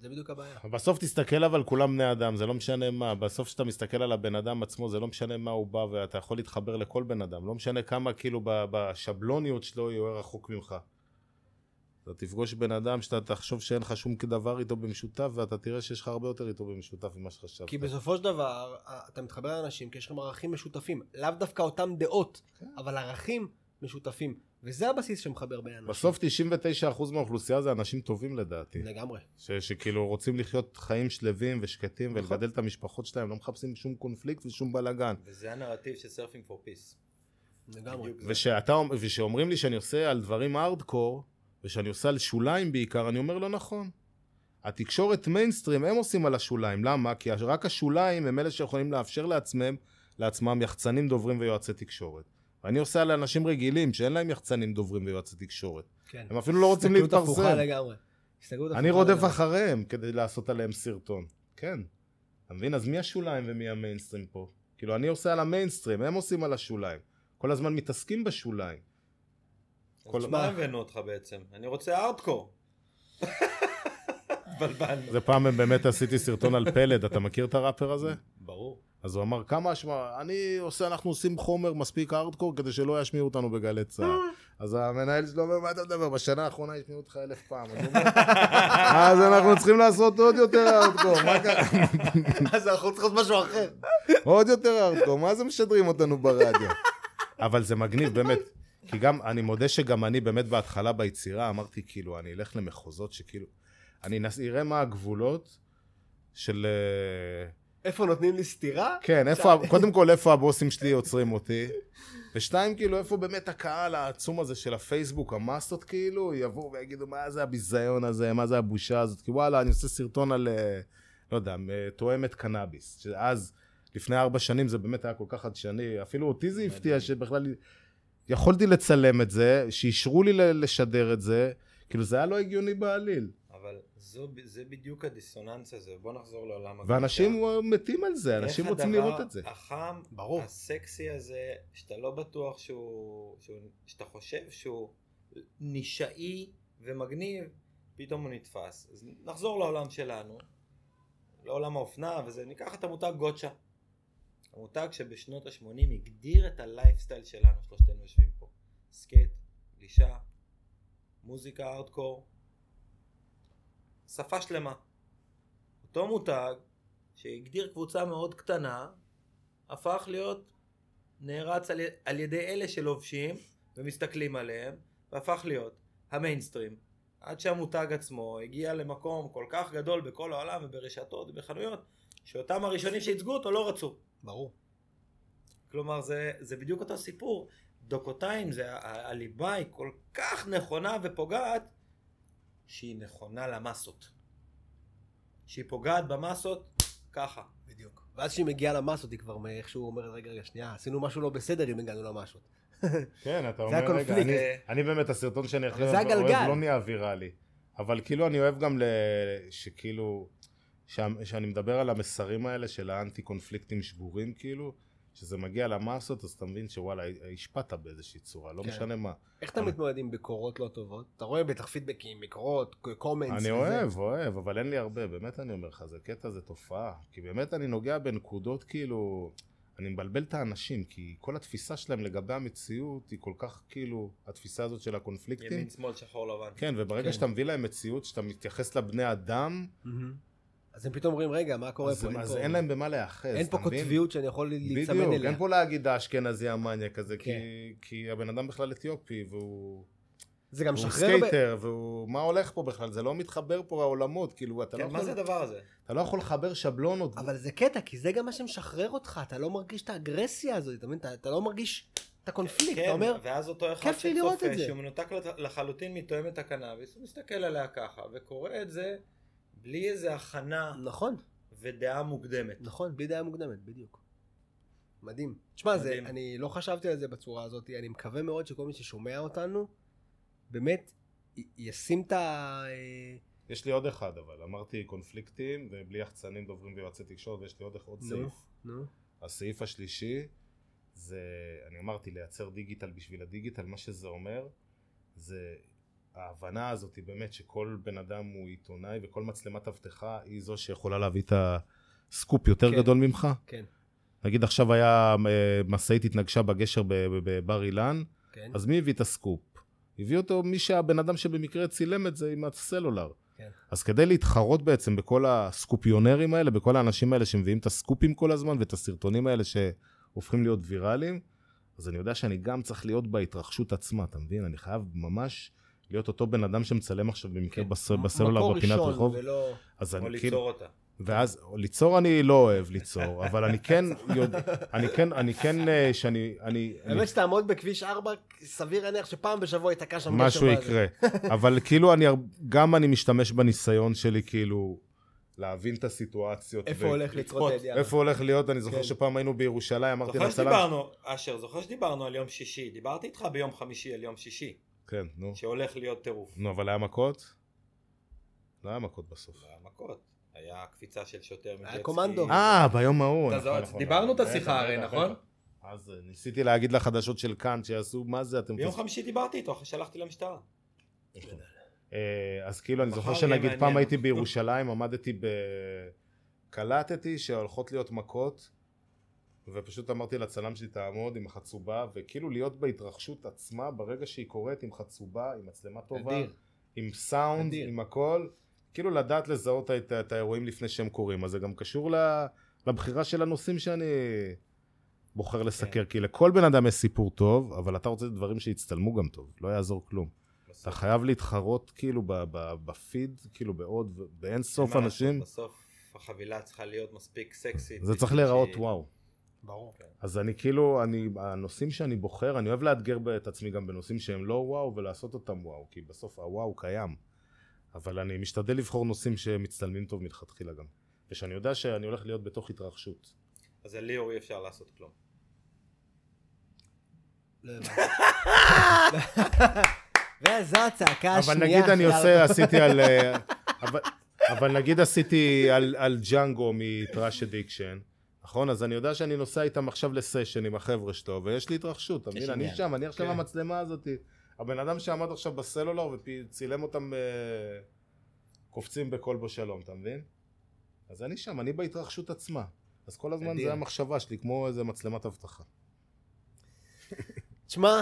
זה בדיוק הבעיה. בסוף תסתכל אבל כולם בני אדם, זה לא משנה מה. בסוף כשאתה מסתכל על הבן אדם עצמו, זה לא משנה מה הוא בא, ואתה יכול להתחבר לכל בן אדם. לא משנה כמה כאילו ב- בשבלוניות שלו יהיה רחוק ממך. אתה תפגוש בן אדם שאתה תחשוב שאין לך שום דבר איתו במשותף, ואתה תראה שיש לך הרבה יותר איתו במשותף ממה שחשבת. כי בסופו של דבר, אתה מתחבר לאנשים כי יש לכם ערכים משותפים. לאו דווקא אותם דעות, כן. אבל ערכים משותפים. וזה הבסיס שמחבר בין אנשים. בסוף 99% מהאוכלוסייה זה אנשים טובים לדעתי. לגמרי. ש- שכאילו רוצים לחיות חיים שלווים ושקטים נכון. ולגדל את המשפחות שלהם, לא מחפשים שום קונפליקט ושום בלאגן. וזה הנרטיב של Surfing for Peace. לגמרי. ושאתה, ושאומרים לי שאני עושה על דברים הארדקור, ושאני עושה על שוליים בעיקר, אני אומר לא נכון. התקשורת מיינסטרים הם עושים על השוליים, למה? כי רק השוליים הם אלה שיכולים לאפשר לעצמם, לעצמם יחצנים דוברים ויועצי תקשורת. ואני עושה על אנשים רגילים שאין להם יחצנים דוברים ויועצי תקשורת. כן. הם אפילו לא רוצים הסתכלות הפוכה להתפרסם. לגמרי. הסתכלות אני רודף לגמרי. אחריהם כדי לעשות עליהם סרטון. כן. אתה מבין? אז מי השוליים ומי המיינסטרים פה? כאילו, אני עושה על המיינסטרים, הם עושים על השוליים. כל הזמן מתעסקים בשוליים. כל- מה הבאנו אותך בעצם? אני רוצה ארטקור. <laughs> התבלבלנו. זה פעם באמת עשיתי סרטון על פלד, אתה מכיר את הראפר הזה? ברור. אז הוא אמר, כמה אשמה, אני עושה, אנחנו עושים חומר מספיק ארדקור כדי שלא ישמיעו אותנו בגלי צה"ל. <laughs> אז המנהל שלו אומר, מה אתה מדבר? בשנה האחרונה ישמיעו אותך אלף פעם. <laughs> אז אנחנו צריכים לעשות עוד יותר ארדקור, מה קרה? אז אנחנו צריכים לעשות משהו אחר. עוד יותר ארדקור, מה זה משדרים אותנו ברדיו? אבל זה מגניב, באמת. כי גם, אני מודה שגם אני באמת בהתחלה ביצירה אמרתי, כאילו, אני אלך למחוזות שכאילו, אני נס- אראה מה הגבולות של... אה, איפה נותנים לי סטירה? כן, איפה, <laughs> קודם כל, איפה הבוסים שלי עוצרים אותי? ושתיים, כאילו, איפה באמת הקהל העצום הזה של הפייסבוק, המאסות, כאילו, יבואו ויגידו, מה זה הביזיון הזה, מה זה הבושה הזאת? כי וואלה, אני עושה סרטון על, אה, לא יודע, תואמת קנאביס. שאז, לפני ארבע שנים זה באמת היה כל כך חדשני, אפילו אותי זה הפתיע שבכלל יכולתי לצלם את זה, שאישרו לי לשדר את זה, כאילו, זה היה לא הגיוני בעליל. אבל זו, זה בדיוק הדיסוננס הזה, בוא נחזור לעולם הגלישה. ואנשים מתים על זה, אנשים רוצים לראות את זה. איך הדבר החם, ברור. הסקסי הזה, שאתה לא בטוח שהוא, שהוא, שאתה חושב שהוא נישאי ומגניב, פתאום הוא נתפס. אז נחזור לעולם שלנו, לעולם האופנה וזה, ניקח את המותג Gotcha. המותג שבשנות ה-80 הגדיר את הלייפסטייל שלנו, שלושתנו יושבים פה. סקייט, גלישה, מוזיקה ארדקור, שפה שלמה. אותו מותג שהגדיר קבוצה מאוד קטנה, הפך להיות נערץ על, על ידי אלה שלובשים ומסתכלים עליהם, והפך להיות המיינסטרים. עד שהמותג עצמו הגיע למקום כל כך גדול בכל העולם וברשתות ובחנויות, שאותם הראשונים שייצגו אותו לא רצו. ברור. כלומר זה, זה בדיוק אותו סיפור. דוקותיים זה ה- הליבה היא כל כך נכונה ופוגעת שהיא נכונה למסות. שהיא פוגעת במסות ככה. בדיוק. ואז כשהיא מגיעה למסות, היא כבר איכשהו אומרת, רגע, רגע, שנייה, עשינו משהו לא בסדר אם הגענו למסות. <laughs> כן, אתה אומר, רגע. אני, אני באמת, הסרטון שאני הכי אוהב, לא נהיה ויראלי. אבל כאילו, אני אוהב גם ל... שכאילו. שאני מדבר על המסרים האלה של האנטי קונפליקטים שבורים, כאילו, שזה מגיע למסות, אז אתה מבין שוואלה, השפעת באיזושהי צורה, לא כן. משנה מה. איך אתה אני- מתמודד עם ביקורות לא טובות? אתה רואה בטח פידבקים, ביקורות, קומנטס. אני אוהב, אוהב, אבל אין לי הרבה, באמת אני אומר לך, זה קטע, זה תופעה. כי באמת אני נוגע בנקודות כאילו... אני מבלבל את האנשים, כי כל התפיסה שלהם לגבי המציאות היא כל כך כאילו, התפיסה הזאת של הקונפליקטים. ימין שמאל שחור לבן. כן, וברגע כן. שאתה מביא להם מציאות, שאתה מתייחס לבני אדם, אז הם פתאום אומרים, רגע, מה קורה אז, פה? אז פה- אין להם במה להיאחז, אין פה? קוטביות שאני יכול להיצמד בדיוק, אליה. אין פה להגיד האשכנזי הזה, כי, כן. כי הבן אדם בכלל אתיופי, והוא, זה גם משחרר... ב- סקייטר, והוא, מה הולך פה בכלל? זה לא מתחבר פה העולמות, כאילו, אתה, לא כן, מה יכול, זה הדבר הזה? אתה לא יכול לחבר שבלונות. אבל זה קטע, כי זה גם מה שמשחרר אותך, אתה לא מרגיש את האגרסיה הזאת, אתה מבין? אתה- אתה לא מרגיש את הקונפליקט, אתה אומר, ואז אותו אחד כיף לי לראות את שצופה, זה. שהוא מנותק לחלוטין מתואמת הקנאביס, הוא מסתכל עליה ככה, וקורא את זה בלי איזה הכנה נכון, ודעה מוקדמת. נכון, בלי דעה מוקדמת, בדיוק. מדהים. תשמע, זה. אני לא חשבתי על זה בצורה הזאת, אני מקווה מאוד שכל מי ששומע אותנו, באמת י- ישים את ה... אה, יש לי עוד אחד, אבל אמרתי קונפליקטים, ובלי יחצנים דוברים ויועצי תקשורת, ויש לי עוד, עוד נו. סעיף. נו, הסעיף השלישי זה, אני אמרתי, לייצר דיגיטל בשביל הדיגיטל, מה שזה אומר, זה ההבנה הזאת היא באמת שכל בן אדם הוא עיתונאי וכל מצלמת אבטחה היא זו שיכולה להביא את הסקופ יותר כן. גדול ממך. כן, נגיד עכשיו היה אה, משאית התנגשה בגשר בבר אילן, כן. אז מי הביא את הסקופ? הביא אותו מי שהבן אדם שבמקרה צילם את זה עם הסלולר. כן. אז כדי להתחרות בעצם בכל הסקופיונרים האלה, בכל האנשים האלה שמביאים את הסקופים כל הזמן ואת הסרטונים האלה שהופכים להיות ויראליים, אז אני יודע שאני גם צריך להיות בהתרחשות עצמה, אתה מבין? אני חייב ממש להיות אותו בן אדם שמצלם עכשיו במקרה כן. בס... בסלולר מקור בפינת ראשון רחוב. ולא... אז או אני ליצור כאילו... אותה. ואז, ליצור אני לא אוהב ליצור, אבל אני כן יודע, אני כן, אני כן, אה, שאני, אני, אני האמת שתעמוד בכביש 4, סביר להניח שפעם בשבוע ייתקע שם משהו. יקרה. <laughs> אבל כאילו אני, גם אני משתמש בניסיון שלי כאילו להבין את הסיטואציות. איפה ו- הולך לקרות לצפות. הידיעה? איפה הולך להיות, אני זוכר כן. שפעם היינו בירושלים, אמרתי זוכר לצלם... שדיברנו, אשר, זוכר שדיברנו על יום שישי, דיברתי איתך ביום חמישי על יום שישי, כן, נו. שהולך להיות טירוף. נו, אבל היה מכות? לא היה מכות בסוף. היה מכות, היה קפיצה של שוטר מג'טסקי. קומנדו. אה, ביום ההוא. נכון, נכון, דיברנו את השיחה הרי, נכון? אז אה, ניסיתי להגיד לחדשות של כאן שיעשו, מה זה אתם... ביום חמישי דיברתי איתו, אחרי שהלכתי למשטרה. אה, אז כאילו אני זוכר שנגיד פעם. הייתי בירושלים עמדתי ב... קלטתי שהולכות להיות מכות ופשוט אמרתי לצלם שלי תעמוד עם החצובה, וכאילו להיות בהתרחשות עצמה ברגע שהיא קורית עם חצובה, עם מצלמה טובה, אדיר. עם סאונד, אדיר. עם הכל, כאילו לדעת לזהות את, את האירועים לפני שהם קורים, אז זה גם קשור לבחירה של הנושאים שאני בוחר לסקר, כי לכל בן אדם יש סיפור טוב, אבל אתה רוצה דברים שיצטלמו גם טוב, לא יעזור כלום. אתה חייב להתחרות כאילו בפיד, כאילו בעוד, באין סוף אנשים, בסוף החבילה צריכה להיות מספיק סקסית. זה צריך להיראות שהיא- וואו. ברור. אז אני כאילו, אני, הנושאים שאני בוחר, אני אוהב לאתגר את עצמי גם בנושאים שהם לא וואו ולעשות אותם וואו, כי בסוף הוואו קיים. אבל אני משתדל לבחור נושאים שמצטלמים טוב מלכתחילה גם. ושאני יודע שאני הולך להיות בתוך התרחשות. אז על ליאור אי אפשר לעשות כלום. לא. <laughs> וזו הצעקה אבל השנייה. נגיד אני עושה. עשיתי על... <laughs> אה, אבל, אבל נגיד עשיתי על ג'אנגו מ Trash Addiction, נכון? אז אני יודע שאני נוסע איתם עכשיו לסשן עם החבר'ה שלו, ויש לי התרחשות, אתה מבין? אני. שם, אני עכשיו כן. המצלמה הזאת. הבן אדם שעמד עכשיו בסלולר וצילם אותם אה, קופצים בקול בו שלום, אתה מבין? אז אני שם, אני בהתרחשות עצמה. אז כל הזמן. זה המחשבה שלי, כמו איזה מצלמת אבטחה. <laughs> תשמע,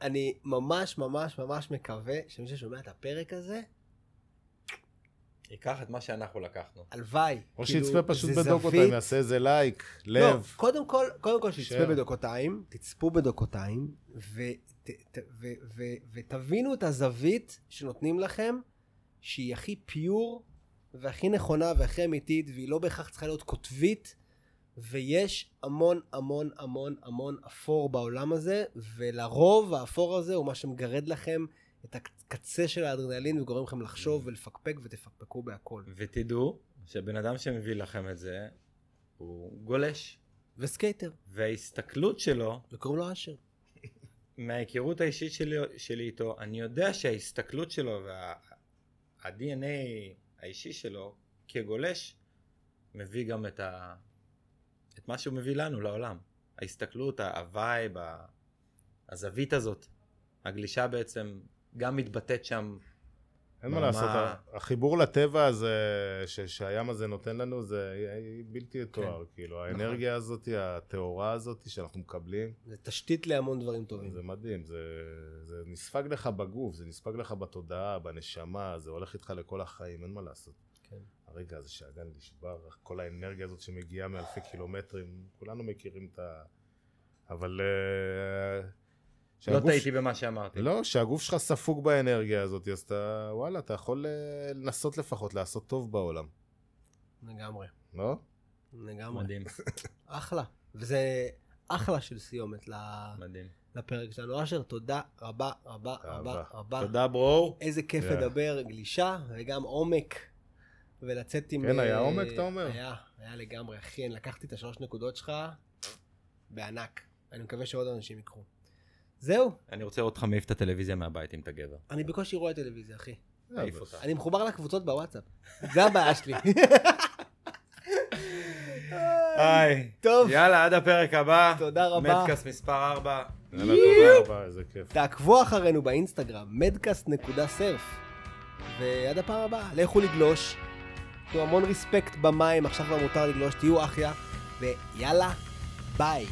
אני ממש ממש ממש מקווה שמי ששומע את הפרק הזה, ייקח את מה שאנחנו לקחנו. הלוואי. או כאילו, שיצפה פשוט בדוקותיים, זווית- יעשה איזה לייק, לא, לב. קודם כל, קודם כל שיצפה. בדוקותיים, תצפו בדוקותיים, ותבינו את הזווית שנותנים לכם, שהיא הכי פיור, והכי נכונה, והכי אמיתית, והיא לא בהכרח צריכה להיות קוטבית, ויש המון המון המון המון אפור בעולם הזה, ולרוב האפור הזה הוא מה שמגרד לכם את הקצה של האדרנלין וגורם לכם לחשוב ולפקפק ותפקפקו בהכל. ותדעו שבן אדם שמביא לכם את זה, הוא גולש. וסקייטר, וההסתכלות שלו, וקוראים לו אשר. <laughs> מההיכרות האישית שלי, שלי איתו, אני יודע שההסתכלות שלו וה-DNA האישי שלו כגולש, מביא גם את, ה... את מה שהוא מביא לנו, לעולם. ההסתכלות, ה vibe, הזווית הזאת, הגלישה בעצם גם מתבטאת שם. אין מה לעשות, החיבור לטבע הזה ש- שהים הזה נותן לנו זה בלתי יתואר, כאילו האנרגיה הזאת, הטהורה הזאת שאנחנו מקבלים, זה תשתית להמון דברים טובים. זה מדהים, זה, זה נספג לך בגוף, זה נספג לך בתודעה, בנשמה, זה הולך איתך לכל החיים, אין מה לעשות. כן. הרגע הזה שהגן נשבר, כל האנרגיה הזאת שמגיעה מאלפי קילומטרים, כולנו מכירים את ה... אבל... אה, לא טעיתי במה שאמרתי. לא, שהגוף שלך ספוג באנרגיה הזאת, אז אתה, וואלה, אתה יכול אה, לנסות לפחות לעשות טוב בעולם, לגמרי, לא? לגמרי. מדהים, <laughs> אחלה. וזה אחלה של סיומת ל- מדהים. לפרק שלנו. אשר, תודה רבה רבה רבה. רבה. תודה ברו. איזה כיף יאללה. לדבר גלישה וגם עומק. ולצאת עם... כן, היה אה, עומק, אתה אומר? היה, היה לגמרי, אחי. אני לקחתי את השלוש נקודות שלך בענק. אני מקווה שעוד אנשים ייקחו. זהו, אני רוצה לראות אותך מעיף את הטלוויזיה מהבית אם אתה גבר. אני בקושי רואה טלוויזיה, אחי. מעיף אבל- אותה. אני מחובר לקבוצות בוואטסאפ. זה הבעיה שלי. <laughs> היי. טוב. יאללה, עד הפרק הבא. תודה רבה. מדקאסט מספר 4. יאללה, תודה רבה, איזה כיף. תעקבו אחרינו באינסטגרם, מדקאסט.סרף. ועד הפעם הבאה, לכו לגלוש. תנו המון רספקט במים, עכשיו כבר מותר לגלוש, תהיו אחיה, ויאללה, ביי.